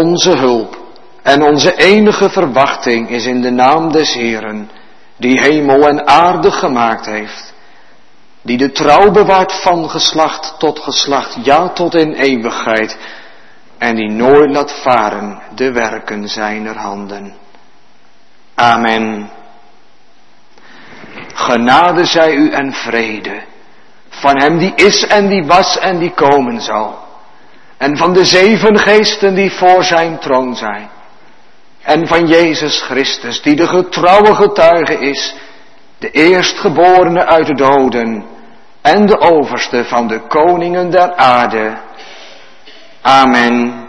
Onze hulp en onze enige verwachting is in de naam des Heeren, die hemel en aarde gemaakt heeft, die de trouw bewaart van geslacht tot geslacht, ja tot in eeuwigheid, en die nooit laat varen de werken zijner handen. Amen. Genade zij u en vrede van hem die is en die was en die komen zal. En van de zeven geesten die voor zijn troon zijn. En van Jezus Christus die de getrouwe getuige is, de eerstgeborene uit de doden en de overste van de koningen der aarde. Amen.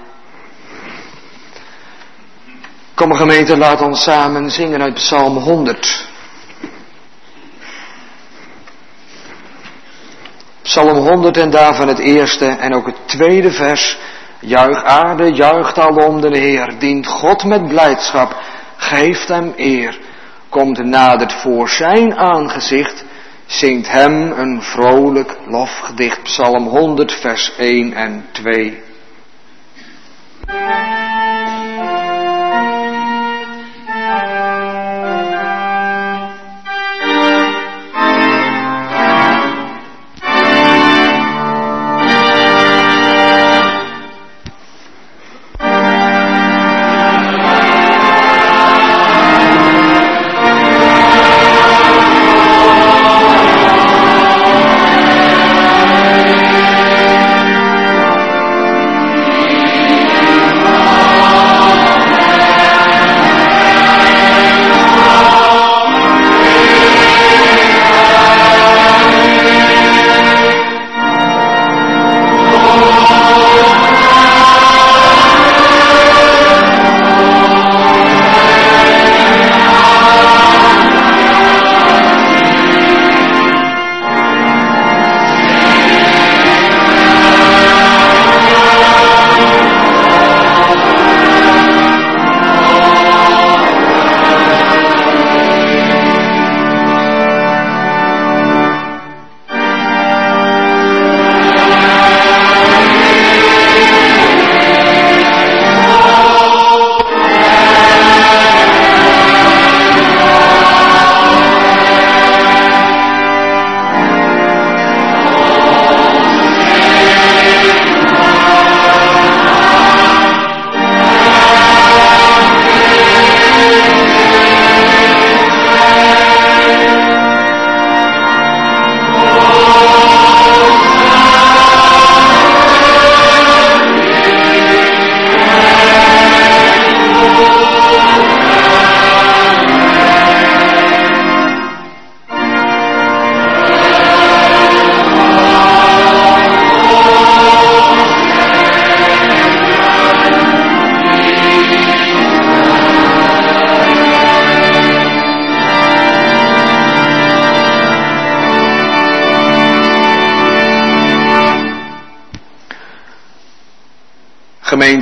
Kom gemeente, laat ons samen zingen uit Psalm 100. Psalm 100 en daarvan het eerste en ook het tweede vers. Juich aarde, juicht alom de Heer, dient God met blijdschap, geeft hem eer. Komt nadert voor zijn aangezicht, zingt hem een vrolijk lofgedicht. Psalm 100 vers 1 en 2.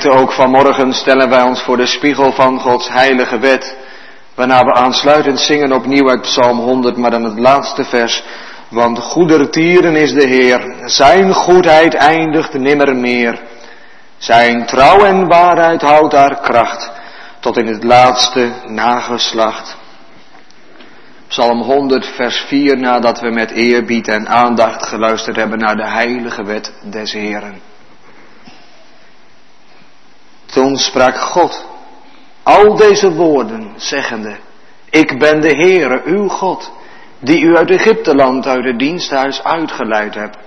Gemeente, ook vanmorgen stellen wij ons voor de spiegel van Gods heilige wet, waarna we aansluitend zingen opnieuw uit Psalm 100, maar dan het laatste vers. Want goedertieren is de Heer, zijn goedheid eindigt nimmer meer. Zijn trouw en waarheid houdt haar kracht, tot in het laatste nageslacht. Psalm 100, vers 4, nadat we met eerbied en aandacht geluisterd hebben naar de heilige wet des Heeren. Sprak God al deze woorden, zeggende, ik ben de Heere, uw God, die u uit Egypteland, uit het diensthuis uitgeleid hebt.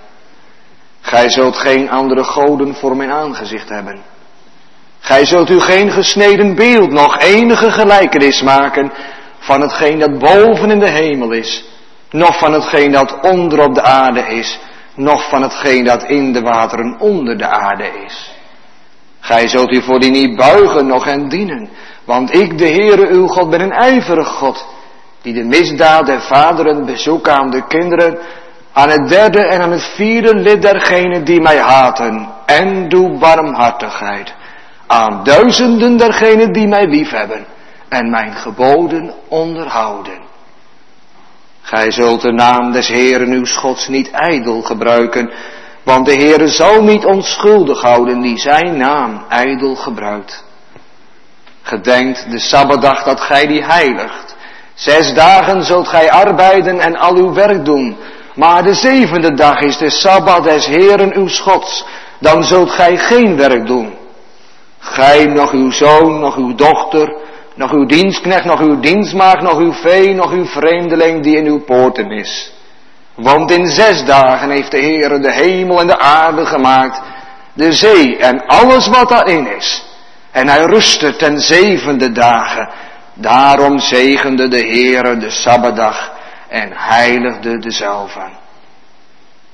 Gij zult geen andere goden voor mijn aangezicht hebben. Gij zult u geen gesneden beeld, nog enige gelijkenis maken van hetgeen dat boven in de hemel is, noch van hetgeen dat onder op de aarde is, noch van hetgeen dat in de wateren onder de aarde is. Gij zult u voor die niet buigen, nog hen dienen. Want ik, de Heere uw God, ben een ijverig God, die de misdaad der vaderen bezoekt aan de kinderen, aan het derde en aan het vierde lid dergenen die mij haten, en doe barmhartigheid aan duizenden dergenen die mij liefhebben en mijn geboden onderhouden. Gij zult de naam des Heeren uw Gods niet ijdel gebruiken, Want de Heere zal niet onschuldig houden die zijn naam ijdel gebruikt. Gedenkt de Sabbatdag dat gij die heiligt. Zes dagen zult gij arbeiden en al uw werk doen. Maar de zevende dag is de Sabbat des Heeren uw Schots. Dan zult gij geen werk doen. Gij, nog uw zoon, nog uw dochter, nog uw dienstknecht, nog uw dienstmaagd, nog uw vee, nog uw vreemdeling die in uw poorten is. Want in zes dagen heeft de Heere de hemel en de aarde gemaakt, de zee en alles wat daarin is. En hij rustte ten zevende dagen. Daarom zegende de Heere de Sabbatdag en heiligde dezelfde.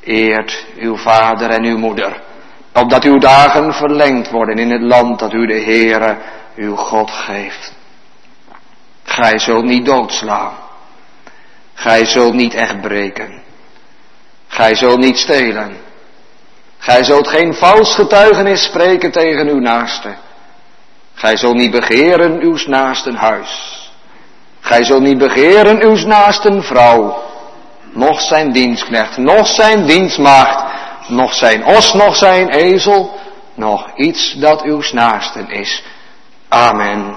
Eert uw vader en uw moeder, opdat uw dagen verlengd worden in het land dat u de Heere uw God geeft. Gij zult niet doodslaan. Gij zult niet echt breken. Gij zult niet stelen. Gij zult geen vals getuigenis spreken tegen uw naaste. Gij zult niet begeren uw naasten huis. Gij zult niet begeren uw naasten vrouw. Nog zijn dienstknecht, nog zijn dienstmaagd, nog zijn os, nog zijn ezel, nog iets dat uw naasten is. Amen.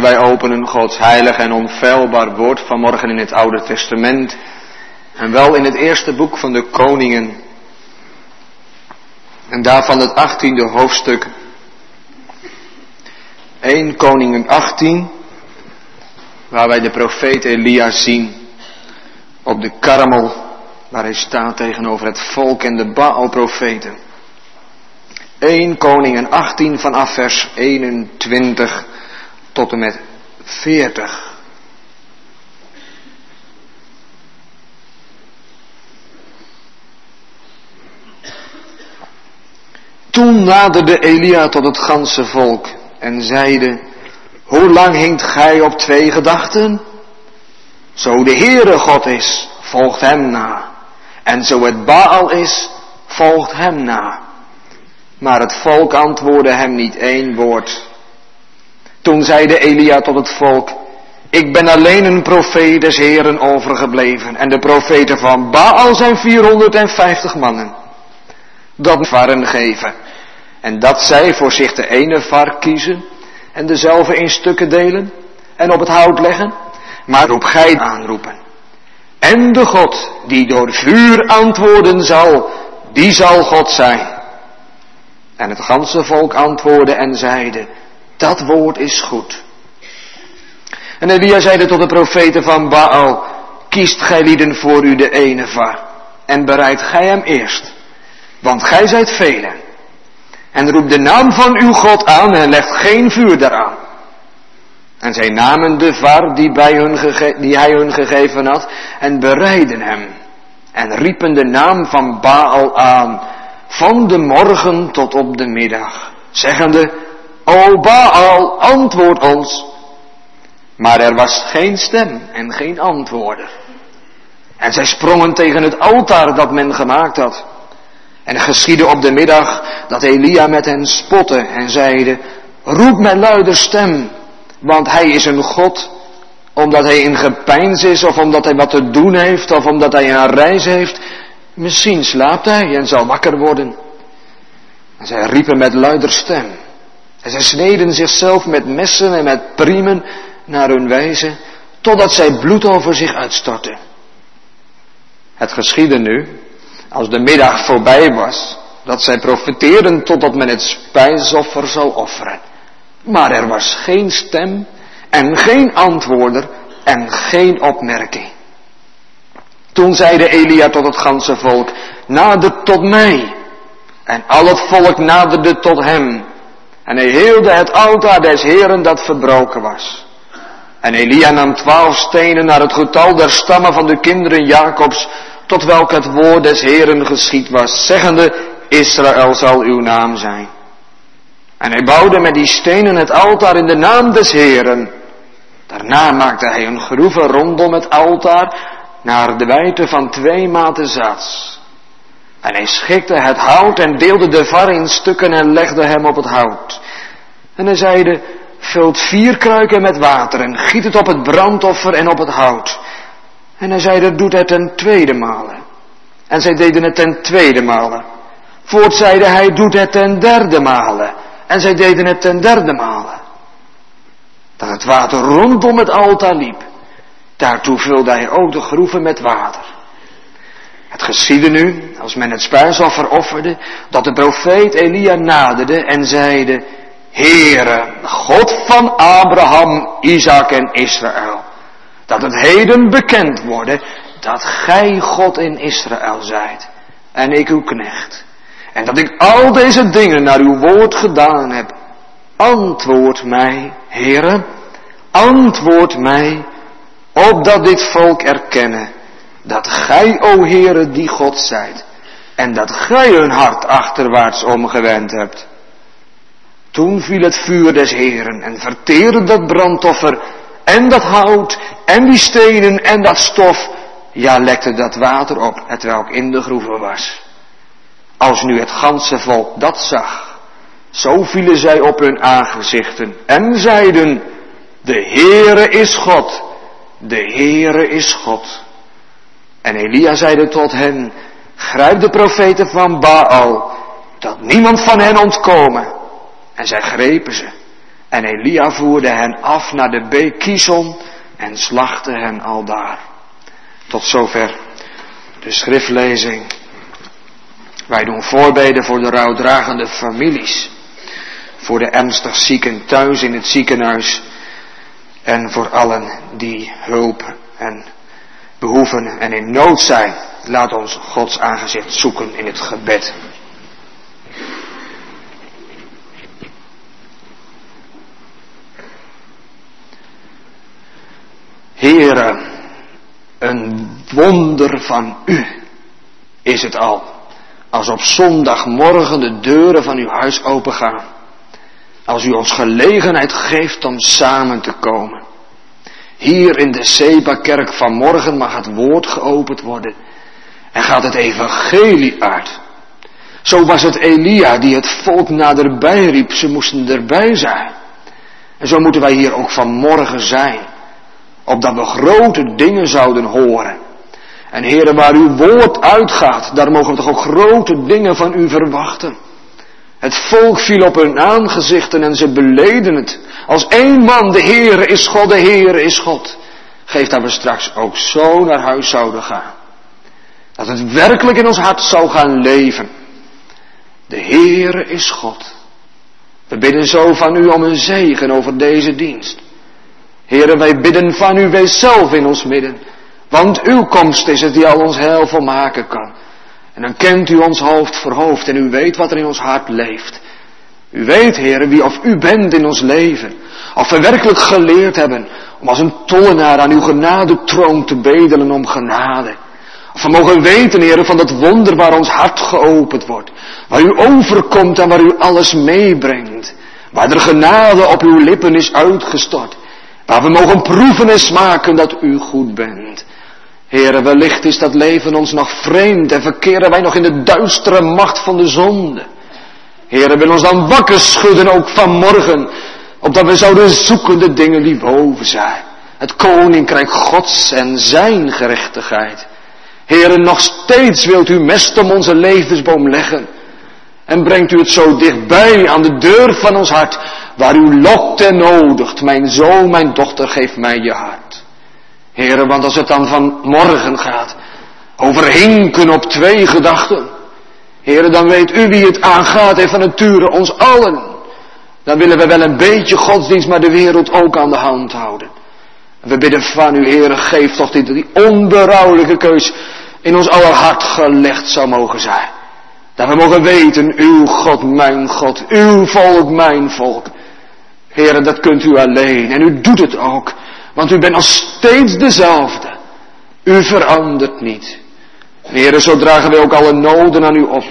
Wij openen Gods heilig en onfeilbaar woord vanmorgen in het Oude Testament. En wel in het eerste boek van de Koningen. En daarvan het achttiende hoofdstuk. 1 Koningen 18. Waar wij de profeet Elia zien. Op de karmel. Waar hij staat tegenover het volk en de Baal-profeten. 1 Koningen 18 vanaf vers 21 tot en met 40. Toen naderde Elia tot het ganse volk en zeide, hoe lang hinkt gij op twee gedachten? Zo de Heere God is, volgt hem na. En zo het Baal is, volgt hem na. Maar het volk antwoordde hem niet één woord. Toen zeide Elia tot het volk, ik ben alleen een profeet des Heren overgebleven en de profeten van Baal zijn 450 mannen. Dat varen geven en dat zij voor zich de ene vark kiezen en dezelfde in stukken delen en op het hout leggen, maar roep gij aanroepen. En de God die door vuur antwoorden zal, die zal God zijn. En het ganse volk antwoordde en zeide, dat woord is goed. En Elia zeide tot de profeten van Baal, kiest gij lieden voor u de ene var, en bereid gij hem eerst, want gij zijt velen. En roep de naam van uw God aan en legt geen vuur daaraan. En zij namen de var die, bij hun die hij hun gegeven had en bereiden hem. En riepen de naam van Baal aan, van de morgen tot op de middag, zeggende, O Baal, antwoord ons. Maar er was geen stem en geen antwoorden. En zij sprongen tegen het altaar dat men gemaakt had. En het geschiedde op de middag dat Elia met hen spotte en zeide, roep met luider stem, want hij is een God, omdat hij in gepeins is, of omdat hij wat te doen heeft, of omdat hij een reis heeft. Misschien slaapt hij en zal wakker worden. En zij riepen met luider stem. En zij sneden zichzelf met messen en met priemen naar hun wijze totdat zij bloed over zich uitstortte. Het geschiedde nu, als de middag voorbij was, dat zij profiteerden totdat men het spijsoffer zou offeren. Maar er was geen stem en geen antwoorder en geen opmerking. Toen zeide Elia tot het ganse volk, nader tot mij. En al het volk naderde tot hem. En hij heelde het altaar des Heren dat verbroken was. En Elia nam twaalf stenen naar het getal der stammen van de kinderen Jacobs, tot welk het woord des Heren geschied was, zeggende, Israël zal uw naam zijn. En hij bouwde met die stenen het altaar in de naam des Heren. Daarna maakte hij een groeve rondom het altaar naar de wijdte van twee maten zaad. En hij schikte het hout en deelde de var in stukken en legde hem op het hout. En hij zeide, vult vier kruiken met water en giet het op het brandoffer en op het hout. En hij zeide, doet het ten tweede malen. En zij deden het ten tweede malen. Voort zeide hij, doet het ten derde malen. En zij deden het ten derde malen. Dat het water rondom het altaar liep. Daartoe vulde hij ook de groeven met water. Het geschiedde nu, als men het spijsoffer offerde, dat de profeet Elia naderde en zeide, Heere, God van Abraham, Isaac en Israël, dat het heden bekend worden dat gij God in Israël zijt en ik uw knecht. En dat ik al deze dingen naar uw woord gedaan heb. Antwoord mij, Heere, antwoord mij, opdat dit volk erkennen dat gij, o Heere, die God zijt, en dat gij hun hart achterwaarts omgewend hebt. Toen viel het vuur des Heeren en verteerde dat brandoffer en dat hout en die stenen en dat stof, ja lekte dat water op, het welk in de groeven was. Als nu het ganse volk dat zag, zo vielen zij op hun aangezichten en zeiden, de Heere is God, de Heere is God. En Elia zeide tot hen, grijp de profeten van Baal, dat niemand van hen ontkomen. En zij grepen ze. En Elia voerde hen af naar de beek en slachtte hen al daar. Tot zover de schriftlezing. Wij doen voorbeden voor de rouwdragende families. Voor de ernstig zieken thuis in het ziekenhuis. En voor allen die hulp en behoeven en in nood zijn. Laat ons Gods aangezicht zoeken in het gebed. Heren, een wonder van u is het al, als op zondagmorgen de deuren van uw huis opengaan. Als u ons gelegenheid geeft om samen te komen. Hier in de Seba-kerk vanmorgen mag het woord geopend worden en gaat het evangelie uit. Zo was het Elia die het volk naderbij riep, ze moesten erbij zijn. En zo moeten wij hier ook vanmorgen zijn, opdat we grote dingen zouden horen. En heren, waar uw woord uitgaat, daar mogen we toch ook grote dingen van u verwachten. Het volk viel op hun aangezichten en ze beleden het. Als één man, de Heere is God, de Heere is God. Geef dat we straks ook zo naar huis zouden gaan. Dat het werkelijk in ons hart zou gaan leven. De Heere is God. We bidden zo van u om een zegen over deze dienst. Heere, wij bidden van u, wees zelf in ons midden. Want uw komst is het die al ons heil volmaken kan. En dan kent u ons hoofd voor hoofd en u weet wat er in ons hart leeft. U weet, heren, wie of u bent in ons leven. Of we werkelijk geleerd hebben om als een tollenaar aan uw genade troon te bedelen om genade. Of we mogen weten, heren, van dat wonder waar ons hart geopend wordt. Waar u overkomt en waar u alles meebrengt. Waar er genade op uw lippen is uitgestort. Waar we mogen proeven en smaken dat u goed bent. Heren, wellicht is dat leven ons nog vreemd en verkeren wij nog in de duistere macht van de zonde. Heren, wil ons dan wakker schudden ook vanmorgen, opdat we zouden zoeken de dingen die boven zijn. Het koninkrijk Gods en zijn gerechtigheid. Heren, nog steeds wilt u mest om onze levensboom leggen. En brengt u het zo dichtbij aan de deur van ons hart, waar u lokt en nodigt. Mijn zoon, mijn dochter, geef mij je hart. Heren, want als het dan van morgen gaat, over hinken op twee gedachten. Heren, dan weet u wie het aangaat en van nature ons allen. Dan willen we wel een beetje godsdienst, maar de wereld ook aan de hand houden. We bidden van u, Heere, geef toch dit, die onberouwelijke keus in ons aller hart gelegd zou mogen zijn. Dat we mogen weten, uw God, mijn God, uw volk, mijn volk. Heren, dat kunt u alleen. En u doet het ook. Want u bent nog steeds dezelfde. U verandert niet. Heren, zo dragen wij ook alle noden aan u op.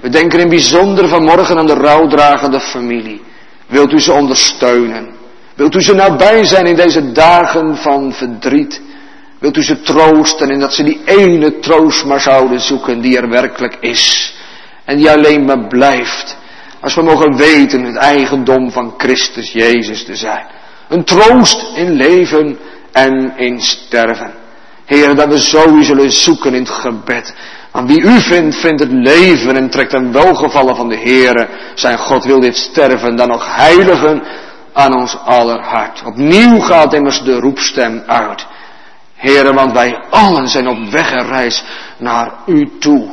We denken in bijzonder vanmorgen aan de rouwdragende familie. Wilt u ze ondersteunen? Wilt u ze nabij zijn in deze dagen van verdriet? Wilt u ze troosten en dat ze die ene troost maar zouden zoeken die er werkelijk is. En die alleen maar blijft. Als we mogen weten het eigendom van Christus Jezus te zijn. Een troost in leven en in sterven. Heer, dat we zo zullen zoeken in het gebed. Want wie u vindt, vindt het leven en trekt een welgevallen van de Heer. Zijn God wil dit sterven dan nog heiligen aan ons aller hart. Opnieuw gaat immers de roepstem uit. Heren, want wij allen zijn op weg en reis naar u toe.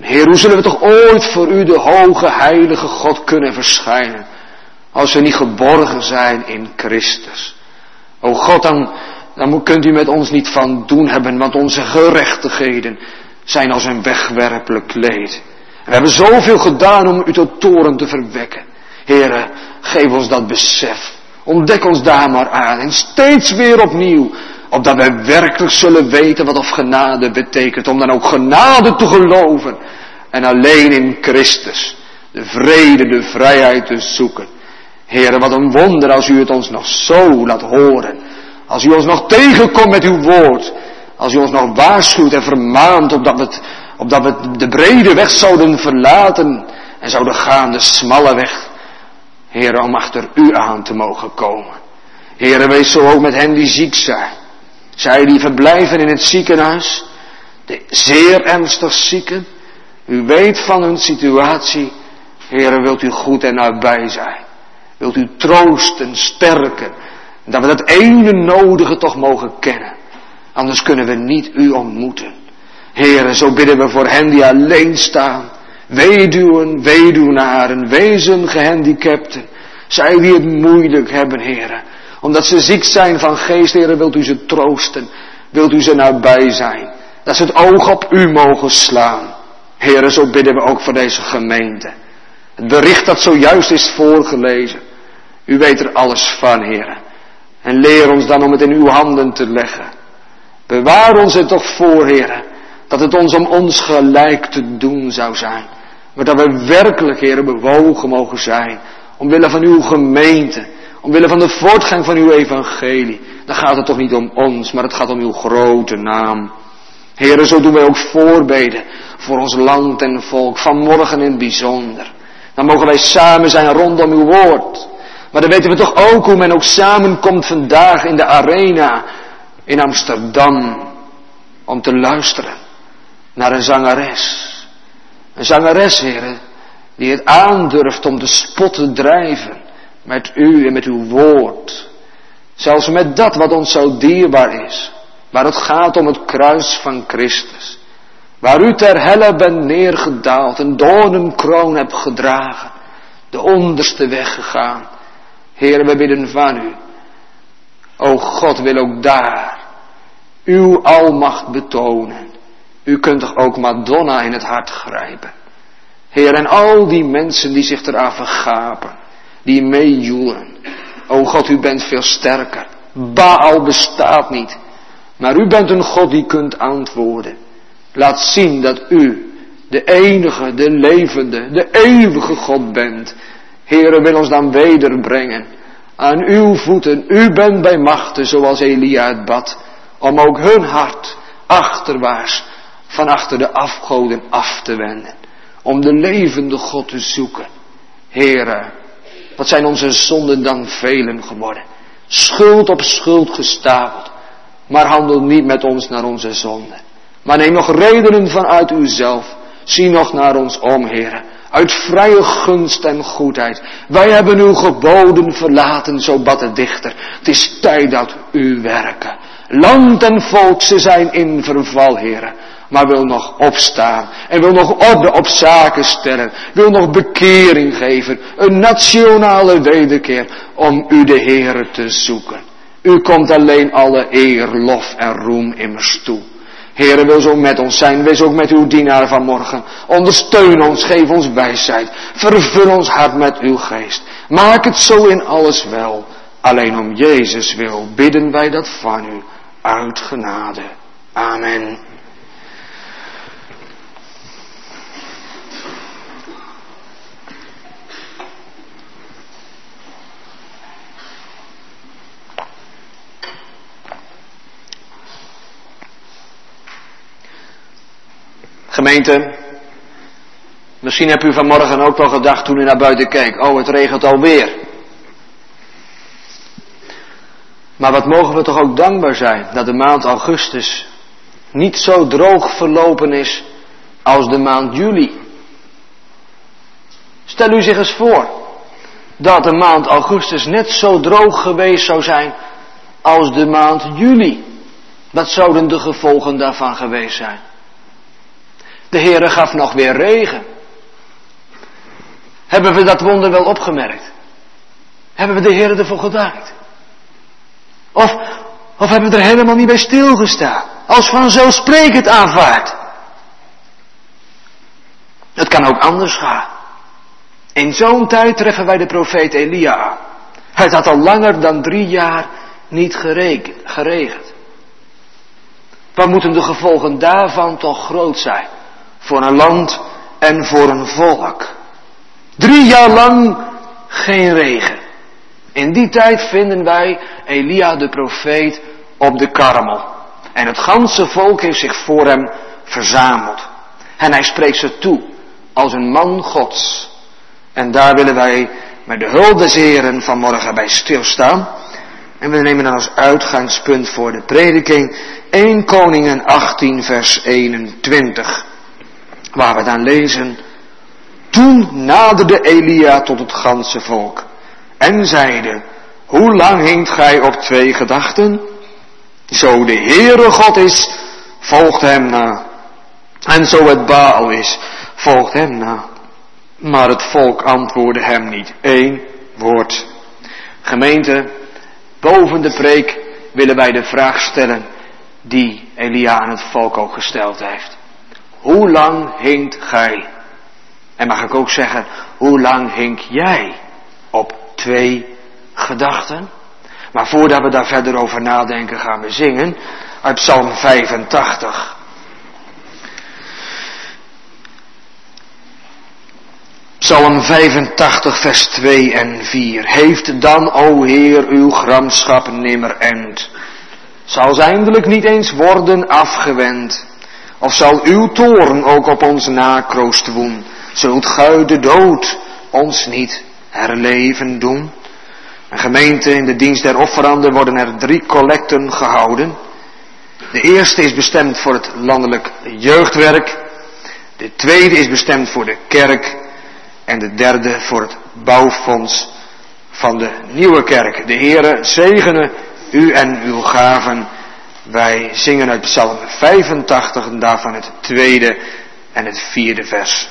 Heer, hoe zullen we toch ooit voor u, de hoge, heilige God, kunnen verschijnen? Als we niet geborgen zijn in Christus. O God, dan, dan kunt u met ons niet van doen hebben, want onze gerechtigheden zijn als een wegwerpelijk kleed. we hebben zoveel gedaan om u tot toren te verwekken. Heren, geef ons dat besef. Ontdek ons daar maar aan. En steeds weer opnieuw. Opdat wij werkelijk zullen weten wat of genade betekent. Om dan ook genade te geloven. En alleen in Christus. De vrede, de vrijheid te zoeken. Heren, wat een wonder als u het ons nog zo laat horen. Als u ons nog tegenkomt met uw woord. Als u ons nog waarschuwt en vermaant opdat we, opdat we de brede weg zouden verlaten. En zouden gaan de smalle weg. Heren, om achter u aan te mogen komen. Heren, wees zo ook met hen die ziek zijn. Zij die verblijven in het ziekenhuis. De zeer ernstig zieken. U weet van hun situatie. Heren, wilt u goed en nabij zijn. Wilt u troosten, sterken. Dat we dat ene nodige toch mogen kennen. Anders kunnen we niet u ontmoeten. Heren, zo bidden we voor hen die alleen staan. Weduwen, weduwnaren, wezen gehandicapten. Zij die het moeilijk hebben, heren. Omdat ze ziek zijn van geest, heren, wilt u ze troosten. Wilt u ze nabij zijn. Dat ze het oog op u mogen slaan. Heren, zo bidden we ook voor deze gemeente. Het bericht dat zojuist is voorgelezen. U weet er alles van, heren. En leer ons dan om het in uw handen te leggen. Bewaar ons er toch voor, heren. Dat het ons om ons gelijk te doen zou zijn. Maar dat we werkelijk, heren, bewogen mogen zijn. Omwille van uw gemeente. Omwille van de voortgang van uw evangelie. Dan gaat het toch niet om ons, maar het gaat om uw grote naam. Heren, zo doen wij ook voorbeden voor ons land en volk. Vanmorgen in het bijzonder. Dan mogen wij samen zijn rondom uw woord. Maar dan weten we toch ook hoe men ook samenkomt vandaag in de arena in Amsterdam. Om te luisteren naar een zangeres. Een zangeres, heren, die het aandurft om de spot te drijven met u en met uw woord. Zelfs met dat wat ons zo dierbaar is. Waar het gaat om het kruis van Christus. Waar u ter helle bent neergedaald, een doornenkroon hebt gedragen. De onderste weg gegaan. Heer, we bidden van u. O God wil ook daar uw almacht betonen. U kunt toch ook Madonna in het hart grijpen. Heer, en al die mensen die zich eraan vergapen, die meejoelen. O God, u bent veel sterker. Baal bestaat niet. Maar u bent een God die kunt antwoorden. Laat zien dat u de enige, de levende, de eeuwige God bent. Heere, wil ons dan wederbrengen aan uw voeten. U bent bij machten, zoals Elia het bad, om ook hun hart achterwaarts van achter de afgoden af te wenden. Om de levende God te zoeken. Heere, wat zijn onze zonden dan velen geworden. Schuld op schuld gestapeld. Maar handel niet met ons naar onze zonden. Maar neem nog redenen vanuit uzelf. Zie nog naar ons om, Heere. Uit vrije gunst en goedheid. Wij hebben uw geboden verlaten, zo bad de dichter. Het is tijd dat u werken. Land en volk, ze zijn in verval, heren. Maar wil nog opstaan. En wil nog orde op zaken stellen. Wil nog bekering geven. Een nationale wederkeer. Om u de Heere te zoeken. U komt alleen alle eer, lof en roem immers toe. Heere, wil zo met ons zijn. Wees ook met uw dienaar vanmorgen. Ondersteun ons, geef ons wijsheid. Vervul ons hart met uw geest. Maak het zo in alles wel. Alleen om Jezus wil bidden wij dat van u. Uit genade. Amen. Gemeente, misschien hebt u vanmorgen ook wel gedacht toen u naar buiten keek, oh het regent alweer. Maar wat mogen we toch ook dankbaar zijn dat de maand augustus niet zo droog verlopen is als de maand juli. Stel u zich eens voor dat de maand augustus net zo droog geweest zou zijn als de maand juli. Wat zouden de gevolgen daarvan geweest zijn? De Heere gaf nog weer regen. Hebben we dat wonder wel opgemerkt? Hebben we de Heere ervoor gedankt? Of, of hebben we er helemaal niet bij stilgestaan? Als vanzelfsprekend aanvaard. Het kan ook anders gaan. In zo'n tijd treffen wij de profeet Elia. Het had al langer dan drie jaar niet geregend. Wat moeten de gevolgen daarvan toch groot zijn? Voor een land en voor een volk. Drie jaar lang geen regen. In die tijd vinden wij Elia de profeet op de karmel. En het ganse volk heeft zich voor hem verzameld. En hij spreekt ze toe als een man gods. En daar willen wij met de hulp des Heren vanmorgen bij stilstaan. En we nemen dan als uitgangspunt voor de prediking 1 Koningen 18 vers 21. Waar we dan lezen. Toen naderde Elia tot het ganse volk en zeide, hoe lang hinkt gij op twee gedachten? Zo de Heere God is, volgt hem na. En zo het Baal is, volgt hem na. Maar het volk antwoordde hem niet één woord. Gemeente, boven de preek willen wij de vraag stellen die Elia aan het volk ook gesteld heeft. Hoe lang hinkt gij? En mag ik ook zeggen, hoe lang hink jij op twee gedachten? Maar voordat we daar verder over nadenken, gaan we zingen uit Psalm 85. Psalm 85, vers 2 en 4. Heeft dan, o Heer, uw gramschap nimmer end? Zal eindelijk niet eens worden afgewend? Of zal uw toren ook op ons nakroost woen? Zult gij de dood ons niet herleven doen? Een gemeente in de dienst der offeranden worden er drie collecten gehouden. De eerste is bestemd voor het landelijk jeugdwerk. De tweede is bestemd voor de kerk. En de derde voor het bouwfonds van de nieuwe kerk. De Heere zegene u en uw gaven. Wij zingen uit Psalm 85 en daarvan het tweede en het vierde vers.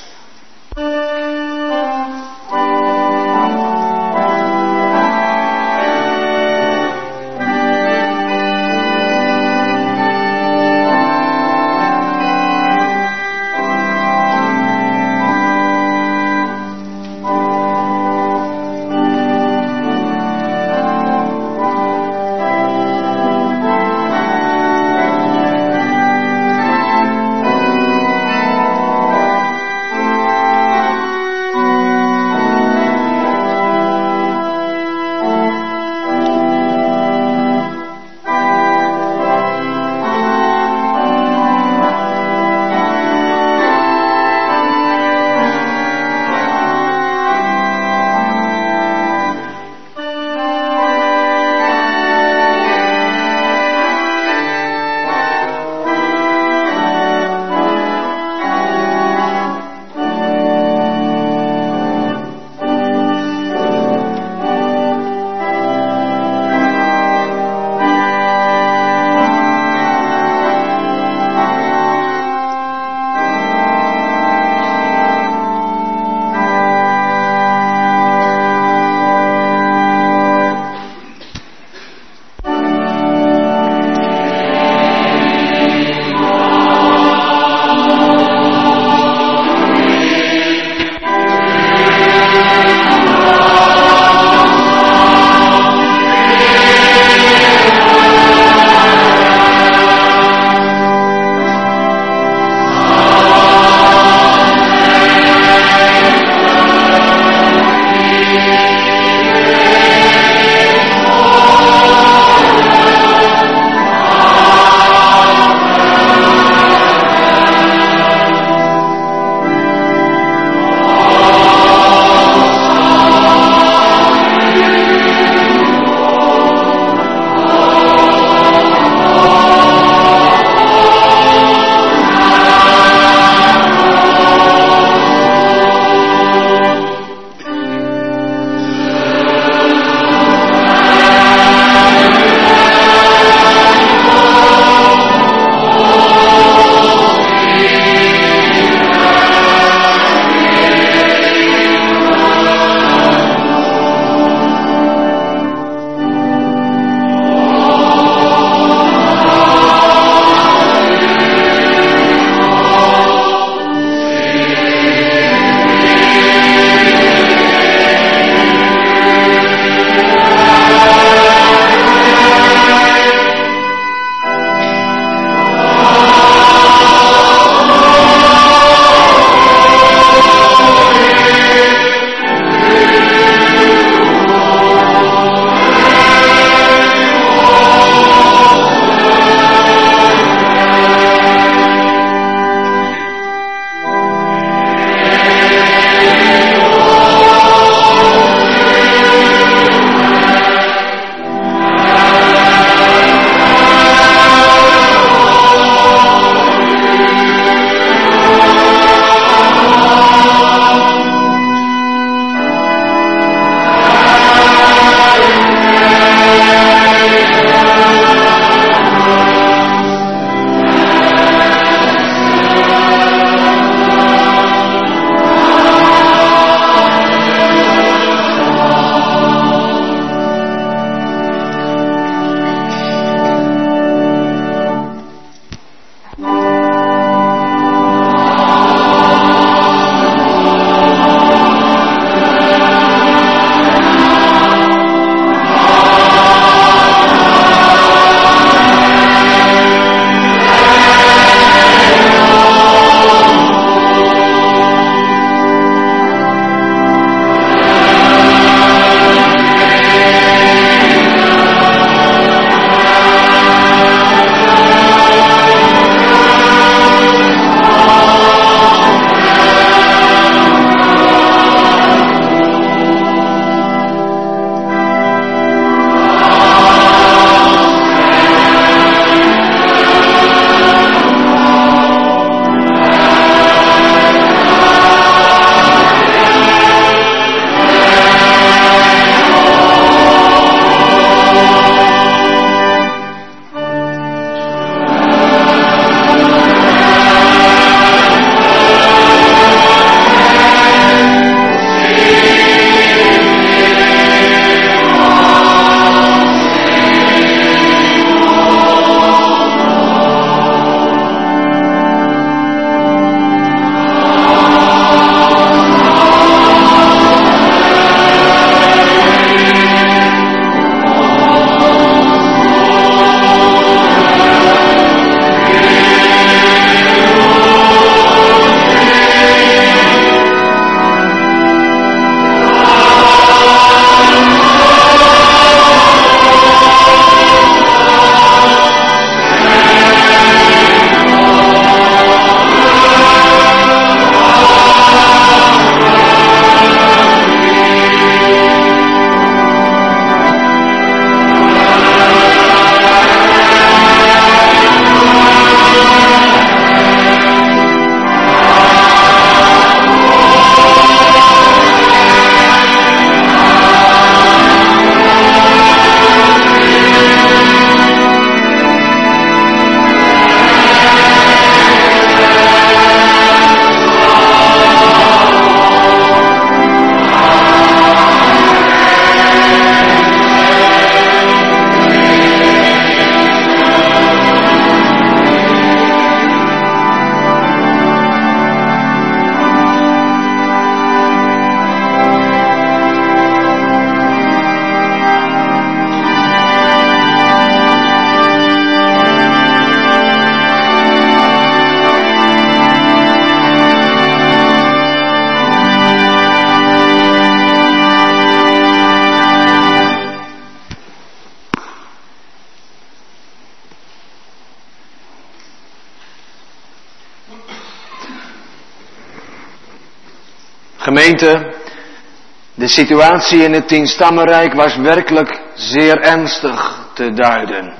De situatie in het Tienstammenrijk was werkelijk zeer ernstig te duiden.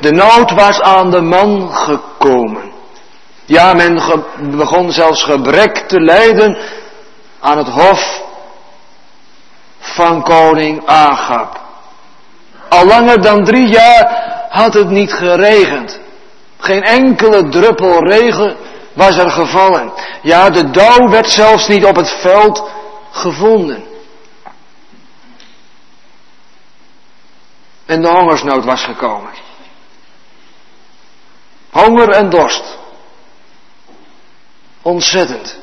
De nood was aan de man gekomen. Ja, men begon zelfs gebrek te lijden aan het hof van koning Agab. Al langer dan drie jaar had het niet geregend. Geen enkele druppel regen was er gevallen. Ja, de dauw werd zelfs niet op het veld gevonden. En de hongersnood was gekomen. Honger en dorst. Ontzettend.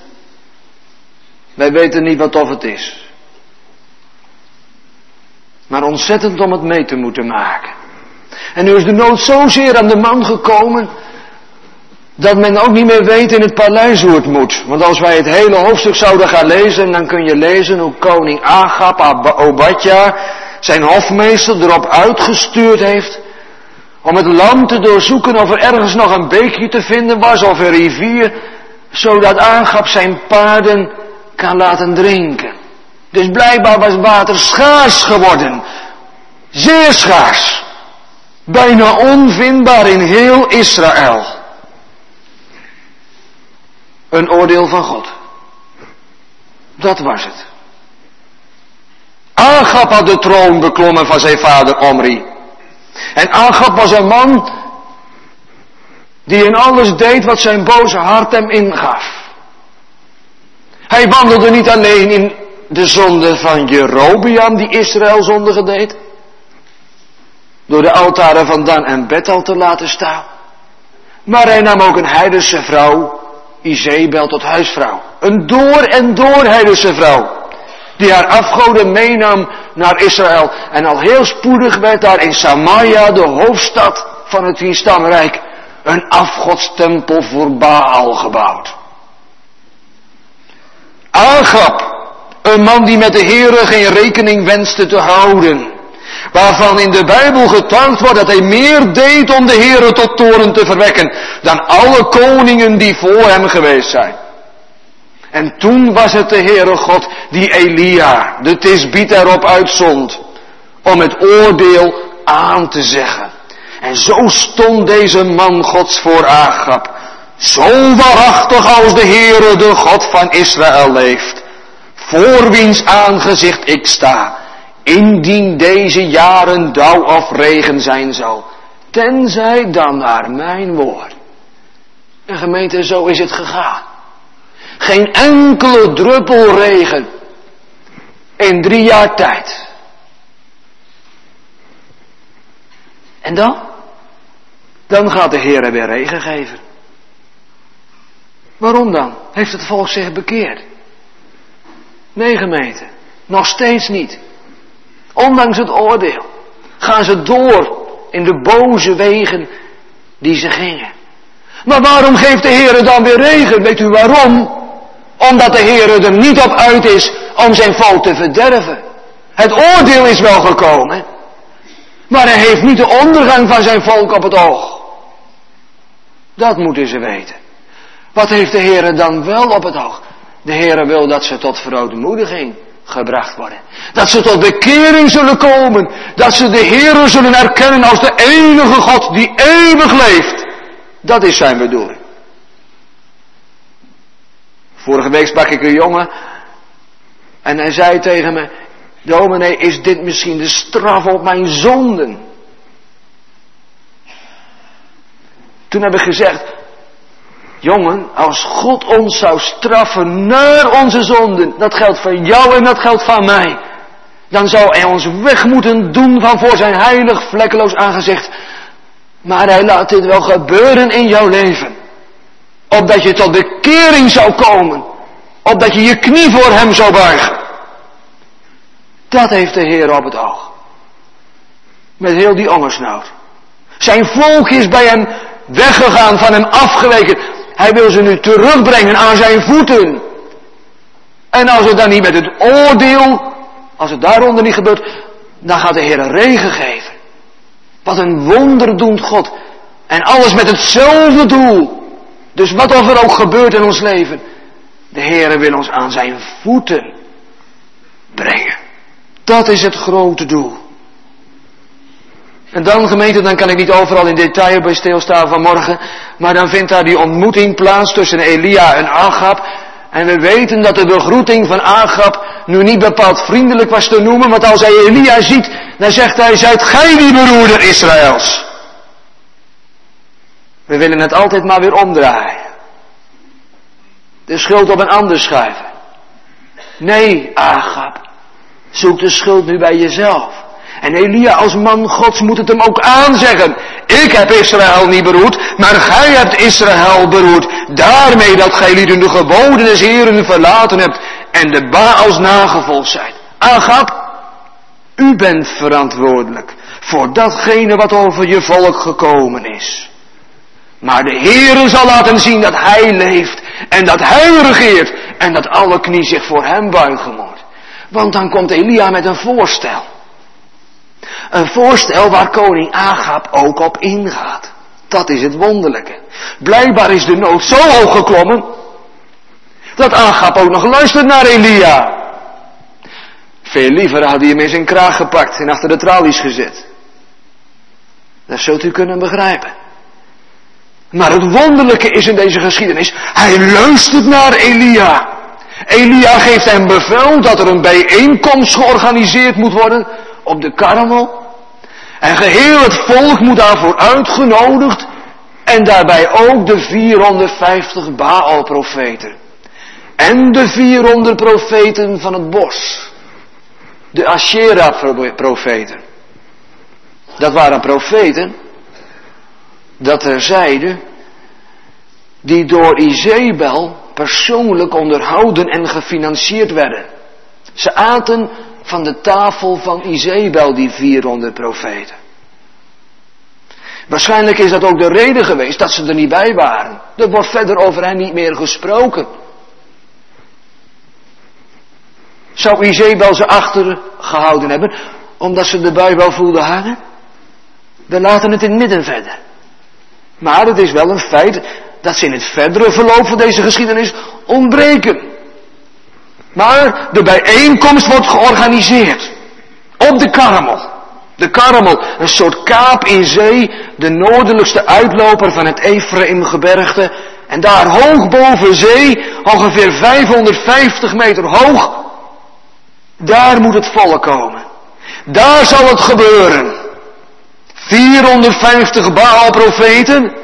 Wij weten niet wat of het is. Maar ontzettend om het mee te moeten maken. En nu is de nood zozeer aan de man gekomen dat men ook niet meer weet in het paleis hoe het moet. Want als wij het hele hoofdstuk zouden gaan lezen, dan kun je lezen hoe koning Agab, Obadja, zijn hofmeester erop uitgestuurd heeft om het land te doorzoeken of er ergens nog een beekje te vinden was of een rivier, zodat Agab zijn paarden kan laten drinken. Dus blijkbaar was water schaars geworden. Zeer schaars. Bijna onvindbaar in heel Israël. Een oordeel van God. Dat was het. Agab had de troon beklommen van zijn vader Omri. En Agab was een man die in alles deed wat zijn boze hart hem ingaf. Hij wandelde niet alleen in de zonde van Jerobiam die Israël zondige deed. Door de altaren van Dan en Bethel te laten staan. Maar hij nam ook een heidense vrouw, Izebel, tot huisvrouw. Een door en door heidense vrouw. Die haar afgoden meenam naar Israël. En al heel spoedig werd daar in Samaria, de hoofdstad van het Tienstamrijk, een afgodstempel voor Baal gebouwd. Agab, een man die met de Heere geen rekening wenste te houden. Waarvan in de Bijbel getuigd wordt dat hij meer deed om de Heere tot toren te verwekken dan alle koningen die voor hem geweest zijn. En toen was het de Heere God die Elia, de Tisbiet erop uitzond, om het oordeel aan te zeggen. En zo stond deze man Gods voor Agab, zo waarachtig als de Heere, de God van Israël leeft, voor wiens aangezicht ik sta, indien deze jaren dauw of regen zijn zal, tenzij dan naar mijn woord. En gemeente, zo is het gegaan. Geen enkele druppel regen in drie jaar tijd. En dan? Dan gaat de Heer weer regen geven. Waarom dan? Heeft het volk zich bekeerd? Nee, gemeente. Nog steeds niet. Ondanks het oordeel gaan ze door in de boze wegen die ze gingen. Maar waarom geeft de Heer dan weer regen? Weet u waarom? Omdat de Heer er niet op uit is om zijn volk te verderven. Het oordeel is wel gekomen. Maar hij heeft niet de ondergang van zijn volk op het oog. Dat moeten ze weten. Wat heeft de Heer dan wel op het oog? De Heer wil dat ze tot verootmoediging gebracht worden. Dat ze tot bekering zullen komen. Dat ze de Heer zullen erkennen als de enige God die eeuwig leeft. Dat is zijn bedoeling. Vorige week sprak ik een jongen en hij zei tegen me, dominee, is dit misschien de straf op mijn zonden? Toen heb ik gezegd, jongen, als God ons zou straffen naar onze zonden, dat geldt voor jou en dat geldt voor mij, dan zou hij ons weg moeten doen van voor zijn heilig vlekkeloos aangezicht. Maar hij laat dit wel gebeuren in jouw leven. Opdat je tot bekering zou komen. Opdat je je knie voor hem zou buigen. Dat heeft de Heer op het oog. Met heel die hongersnood. Zijn volk is bij hem weggegaan, van hem afgeweken. Hij wil ze nu terugbrengen aan zijn voeten. En als het dan niet met het oordeel, als het daaronder niet gebeurt, dan gaat de Heer regen geven. Wat een wonder doet God. En alles met hetzelfde doel. Dus wat er ook gebeurt in ons leven. De Heere wil ons aan zijn voeten brengen. Dat is het grote doel. En dan gemeente, dan kan ik niet overal in detail bij stilstaan vanmorgen, maar dan vindt daar die ontmoeting plaats tussen Elia en Agab. En we weten dat de begroeting van Agab nu niet bepaald vriendelijk was te noemen, want als hij Elia ziet, dan zegt hij, zijt gij die beroerder Israëls? We willen het altijd maar weer omdraaien. De schuld op een ander schuiven. Nee, Agab, zoek de schuld nu bij jezelf. En Elia als man gods moet het hem ook aanzeggen. Ik heb Israël niet beroerd, maar gij hebt Israël beroerd. Daarmee dat gij lieden de geboden des Heren verlaten hebt en de Baals nagevolgd zijt. Agab, u bent verantwoordelijk voor datgene wat over je volk gekomen is. Maar de Heere zal laten zien dat Hij leeft en dat Hij regeert en dat alle knie zich voor Hem buigen moet. Want dan komt Elia met een voorstel. Een voorstel waar koning Agab ook op ingaat. Dat is het wonderlijke. Blijkbaar is de nood zo hoog geklommen dat Agab ook nog luistert naar Elia. Veel liever had hij hem in zijn kraag gepakt en achter de tralies gezet. Dat zult u kunnen begrijpen. Maar het wonderlijke is in deze geschiedenis, hij luistert naar Elia. Elia geeft hem bevel dat er een bijeenkomst georganiseerd moet worden op de Karmel. En geheel het volk moet daarvoor uitgenodigd. En daarbij ook de 450 Baal-profeten. En de 400 profeten van het bos. De Asherah-profeten. Dat waren profeten, dat terzijde, die door Izebel persoonlijk onderhouden en gefinancierd werden. Ze aten van de tafel van Izebel, die 400 profeten. Waarschijnlijk is dat ook de reden geweest dat ze er niet bij waren. Er wordt verder over hen niet meer gesproken. Zou Izebel ze achter gehouden hebben, omdat ze erbij wel voelden hangen? We laten het in het midden verder. Maar het is wel een feit dat ze in het verdere verloop van deze geschiedenis ontbreken. Maar de bijeenkomst wordt georganiseerd. Op de Karmel. De Karmel, een soort kaap in zee, de noordelijkste uitloper van het Ephraimgebergte. En daar hoog boven zee, ongeveer 550 meter hoog, daar moet het volk komen. Daar zal het gebeuren. 450 Baal-profeten,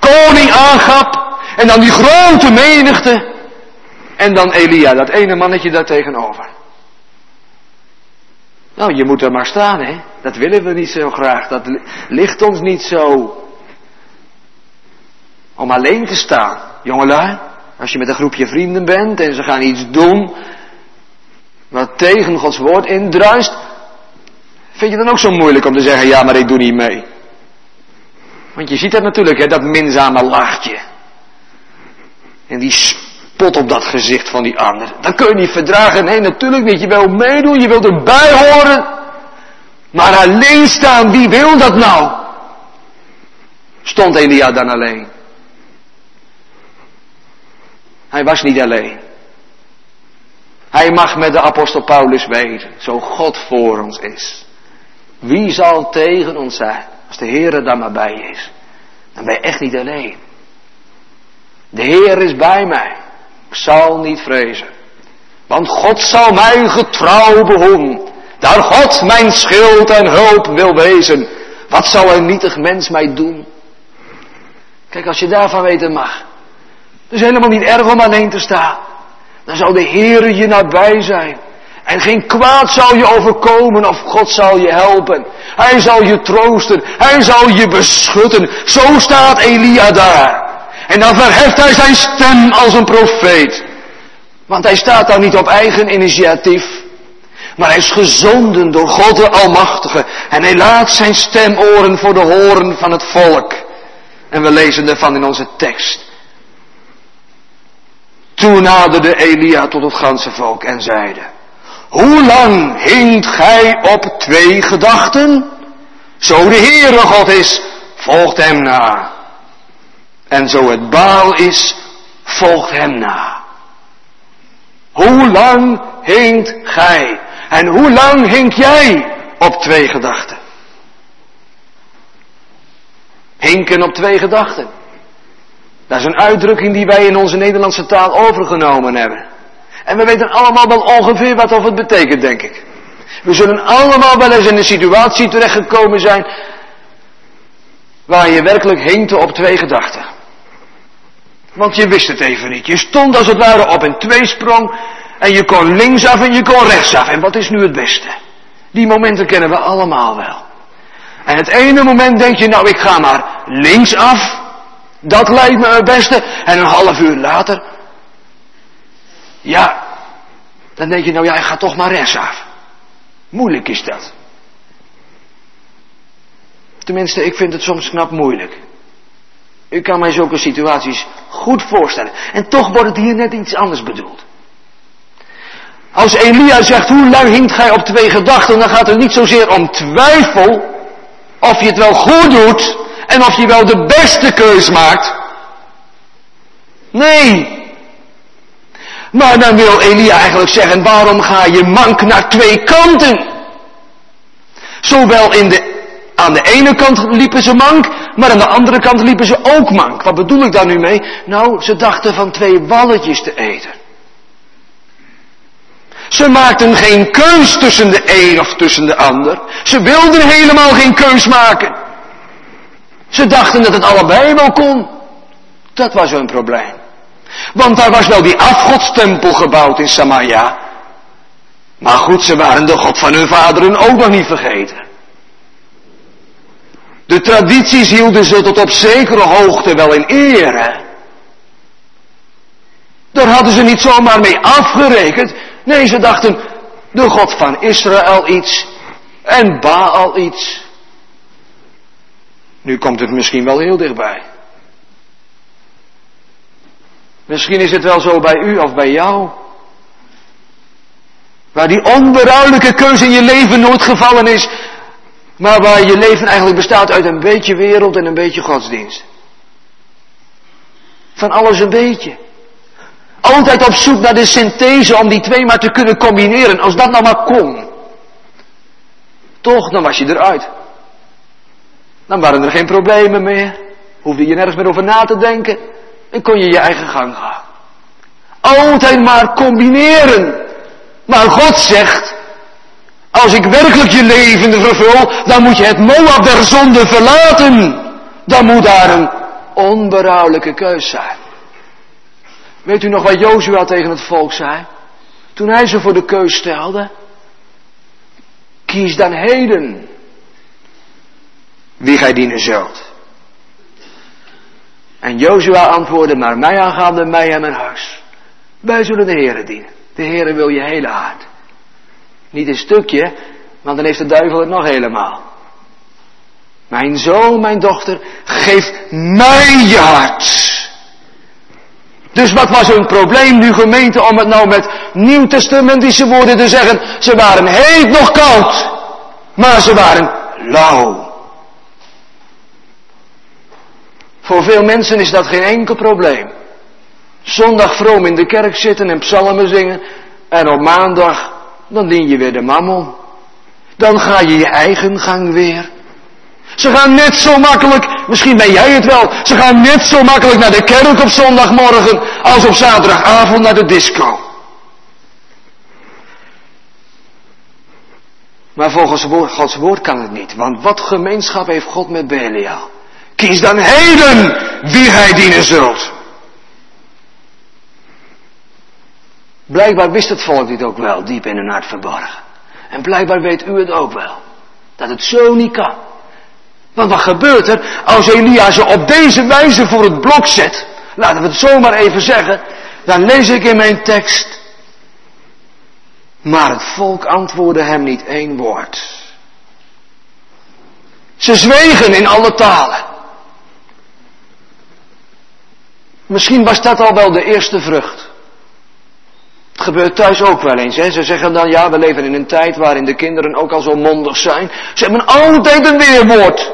koning Agab, en dan die grote menigte en dan Elia, dat ene mannetje daar tegenover. Nou, je moet er maar staan, hè. Dat willen we niet zo graag. Dat ligt ons niet zo. Om alleen te staan. Jongelui, als je met een groepje vrienden bent en ze gaan iets doen wat tegen Gods woord indruist, vind je dan ook zo moeilijk om te zeggen, ja, maar ik doe niet mee. Want je ziet dat natuurlijk, hè, dat minzame laagje. En die pot op dat gezicht van die ander. Dat kun je niet verdragen. Nee, natuurlijk niet. Je wil meedoen, je wilt erbij horen. Maar alleen staan, wie wil dat nou? Stond Elia dan alleen? Hij was niet alleen. Hij mag met de apostel Paulus weten, zo God voor ons is. Wie zal tegen ons zijn? Als de Heer er dan maar bij is. Dan ben je echt niet alleen. De Heer is bij mij. Zal niet vrezen. Want God zal mij getrouw behoeden. Daar God mijn schild en hulp wil wezen. Wat zal een nietig mens mij doen? Kijk, als je daarvan weten mag. Het is helemaal niet erg om alleen te staan. Dan zal de Heer je nabij zijn. En geen kwaad zal je overkomen of God zal je helpen. Hij zal je troosten. Hij zal je beschutten. Zo staat Elia daar. En dan verheft hij zijn stem als een profeet. Want hij staat daar niet op eigen initiatief. Maar hij is gezonden door God de Almachtige. En hij laat zijn stem oren voor de horen van het volk. En we lezen ervan in onze tekst. Toen naderde Elia tot het ganse volk en zeide. Hoe lang hinkt gij op twee gedachten? Zo de Heere God is, volgt hem na. En zo het baal is, volgt hem na. Hoe lang hinkt gij? En hoe lang hink jij op twee gedachten? Hinken op twee gedachten. Dat is een uitdrukking die wij in onze Nederlandse taal overgenomen hebben. En we weten allemaal wel ongeveer wat of het betekent, denk ik. We zullen allemaal wel eens in een situatie terechtgekomen zijn waar je werkelijk hinkte op twee gedachten. Want je wist het even niet. Je stond als het ware op een tweesprong en je kon linksaf en je kon rechtsaf. En wat is nu het beste? Die momenten kennen we allemaal wel. En het ene moment denk je, nou ik ga maar linksaf. Dat lijkt me het beste. En een half uur later, ja, dan denk je, nou ja, ik ga toch maar rechtsaf. Moeilijk is dat. Tenminste, ik vind het soms knap moeilijk. Ik kan mij zulke situaties goed voorstellen. En toch wordt het hier net iets anders bedoeld. Als Elia zegt, hoe lang hinkt gij op twee gedachten, dan gaat het niet zozeer om twijfel of je het wel goed doet en of je wel de beste keus maakt. Nee. Maar dan wil Elia eigenlijk zeggen, waarom ga je mank naar twee kanten? Zowel in de, aan de ene kant liepen ze mank, maar aan de andere kant liepen ze ook mank. Wat bedoel ik daar nu mee? Nou, ze dachten van twee walletjes te eten. Ze maakten geen keus tussen de een of tussen de ander. Ze wilden helemaal geen keus maken. Ze dachten dat het allebei wel kon. Dat was hun probleem. Want daar was wel die afgodstempel gebouwd in Samaria. Maar goed, ze waren de God van hun vaderen ook nog niet vergeten. De tradities hielden ze tot op zekere hoogte wel in ere. Daar hadden ze niet zomaar mee afgerekend. Nee, ze dachten, de God van Israël iets en Baal iets. Nu komt het misschien wel heel dichtbij. Misschien is het wel zo bij u of bij jou. Waar die onberouwelijke keuze in je leven nooit gevallen is. Maar waar je leven eigenlijk bestaat uit een beetje wereld en een beetje godsdienst. Van alles een beetje. Altijd op zoek naar de synthese om die twee maar te kunnen combineren. Als dat nou maar kon. Toch, dan was je eruit. Dan waren er geen problemen meer. Hoefde je nergens meer over na te denken. En kon je je eigen gang gaan. Altijd maar combineren. Maar God zegt, als ik werkelijk je leven vervul, dan moet je het Moab der zonde verlaten. Dan moet daar een onberouwelijke keus zijn. Weet u nog wat Jozua tegen het volk zei? Toen hij ze voor de keus stelde. Kies dan heden wie gij dienen zult. En Jozua antwoordde, maar mij aangaande mij en mijn huis. Wij zullen de Heere dienen. De Heere wil je hele hart. Niet een stukje, want dan heeft de duivel het nog helemaal. Mijn zoon, mijn dochter, geef mij je hart. Dus wat was hun probleem nu gemeente om het nou met nieuwtestamentische woorden te zeggen? Ze waren heet nog koud, maar ze waren lauw. Voor veel mensen is dat geen enkel probleem. Zondag vroom in de kerk zitten en psalmen zingen en op maandag dan dien je weer de mammon. Dan ga je je eigen gang weer. Ze gaan net zo makkelijk, misschien ben jij het wel, ze gaan net zo makkelijk naar de kerk op zondagmorgen als op zaterdagavond naar de disco. Maar volgens Gods woord kan het niet, want wat gemeenschap heeft God met Belial? Kies dan heden wie hij dienen zult. Blijkbaar wist het volk dit ook wel, diep in hun hart verborgen. En blijkbaar weet u het ook wel. Dat het zo niet kan. Want wat gebeurt er als Elia ze op deze wijze voor het blok zet? Laten we het zomaar even zeggen. Dan lees ik in mijn tekst. Maar het volk antwoordde hem niet één woord. Ze zwegen in alle talen. Misschien was dat al wel de eerste vrucht. Het gebeurt thuis ook wel eens. Hè? Ze zeggen dan, ja, we leven in een tijd waarin de kinderen ook al zo mondig zijn. Ze hebben altijd een weerwoord.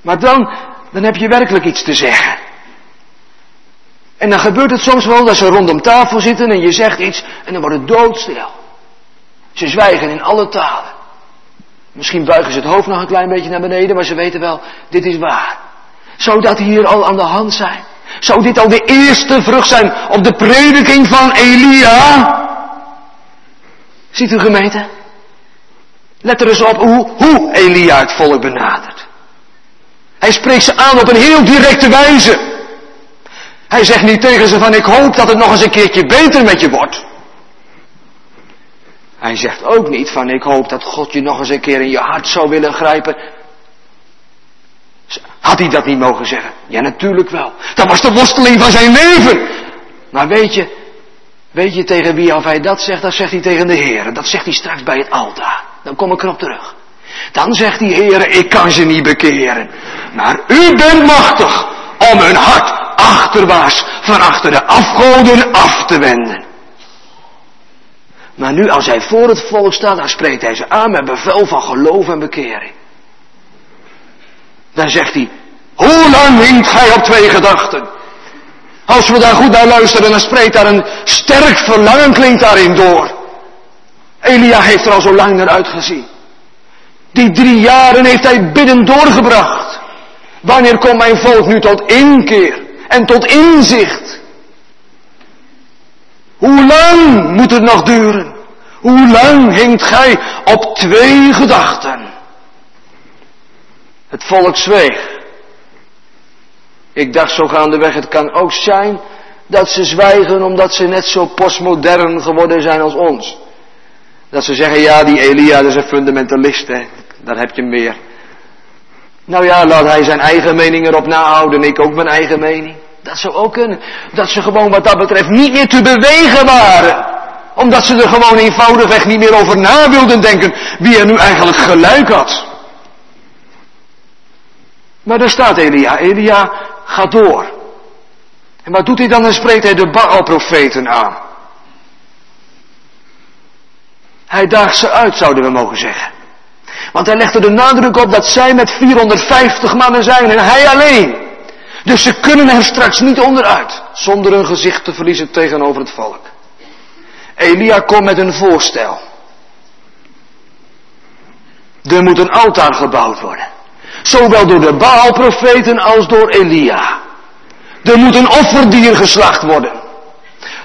Maar dan, dan heb je werkelijk iets te zeggen. En dan gebeurt het soms wel dat ze rondom tafel zitten en je zegt iets en dan wordt het doodstil. Ze zwijgen in alle talen. Misschien buigen ze het hoofd nog een klein beetje naar beneden, maar ze weten wel, dit is waar. Zou dat hier al aan de hand zijn? Zou dit al de eerste vrucht zijn op de prediking van Elia? Ziet u gemeente? Let er eens op hoe, hoe Elia het volk benadert. Hij spreekt ze aan op een heel directe wijze. Hij zegt niet tegen ze van ik hoop dat het nog eens een keertje beter met je wordt. Hij zegt ook niet van ik hoop dat God je nog eens een keer in je hart zou willen grijpen. Had hij dat niet mogen zeggen? Ja, natuurlijk wel. Dat was de worsteling van zijn leven. Maar weet je, weet je tegen wie of hij dat zegt? Dat zegt hij tegen de Heer. Dat zegt hij straks bij het altaar. Dan kom ik erop terug. Dan zegt die Heer, ik kan ze niet bekeren. Maar u bent machtig om hun hart achterwaarts van achter de afgoden af te wenden. Maar nu als hij voor het volk staat, dan spreekt hij ze aan met bevel van geloof en bekering. Dan zegt hij, hoe lang hinkt gij op twee gedachten? Als we daar goed naar luisteren, dan spreekt daar een sterk verlangen klinkt daarin door. Elia heeft er al zo lang naar uitgezien. Die drie jaren heeft hij binnen doorgebracht. Wanneer komt mijn volk nu tot inkeer en tot inzicht? Hoe lang moet het nog duren? Hoe lang hinkt gij op twee gedachten? Het volk zweeg. Ik dacht zo gaandeweg, het kan ook zijn dat ze zwijgen omdat ze net zo postmodern geworden zijn als ons. Dat ze zeggen, ja, die Elia dat is een fundamentalist, daar heb je meer. Nou ja, laat hij zijn eigen mening erop nahouden, ik ook mijn eigen mening. Dat zou ook kunnen. Dat ze gewoon wat dat betreft niet meer te bewegen waren. Omdat ze er gewoon eenvoudigweg niet meer over na wilden denken wie er nu eigenlijk gelijk had. Maar daar staat Elia. Elia gaat door. En wat doet hij dan? Dan spreekt hij de Baal-profeten aan. Hij daagt ze uit, zouden we mogen zeggen. Want hij legt er de nadruk op dat zij met 450 mannen zijn en hij alleen. Dus ze kunnen er straks niet onderuit, zonder hun gezicht te verliezen tegenover het volk. Elia komt met een voorstel. Er moet een altaar gebouwd worden. Zowel door de Baal-profeten als door Elia. Er moet een offerdier geslacht worden.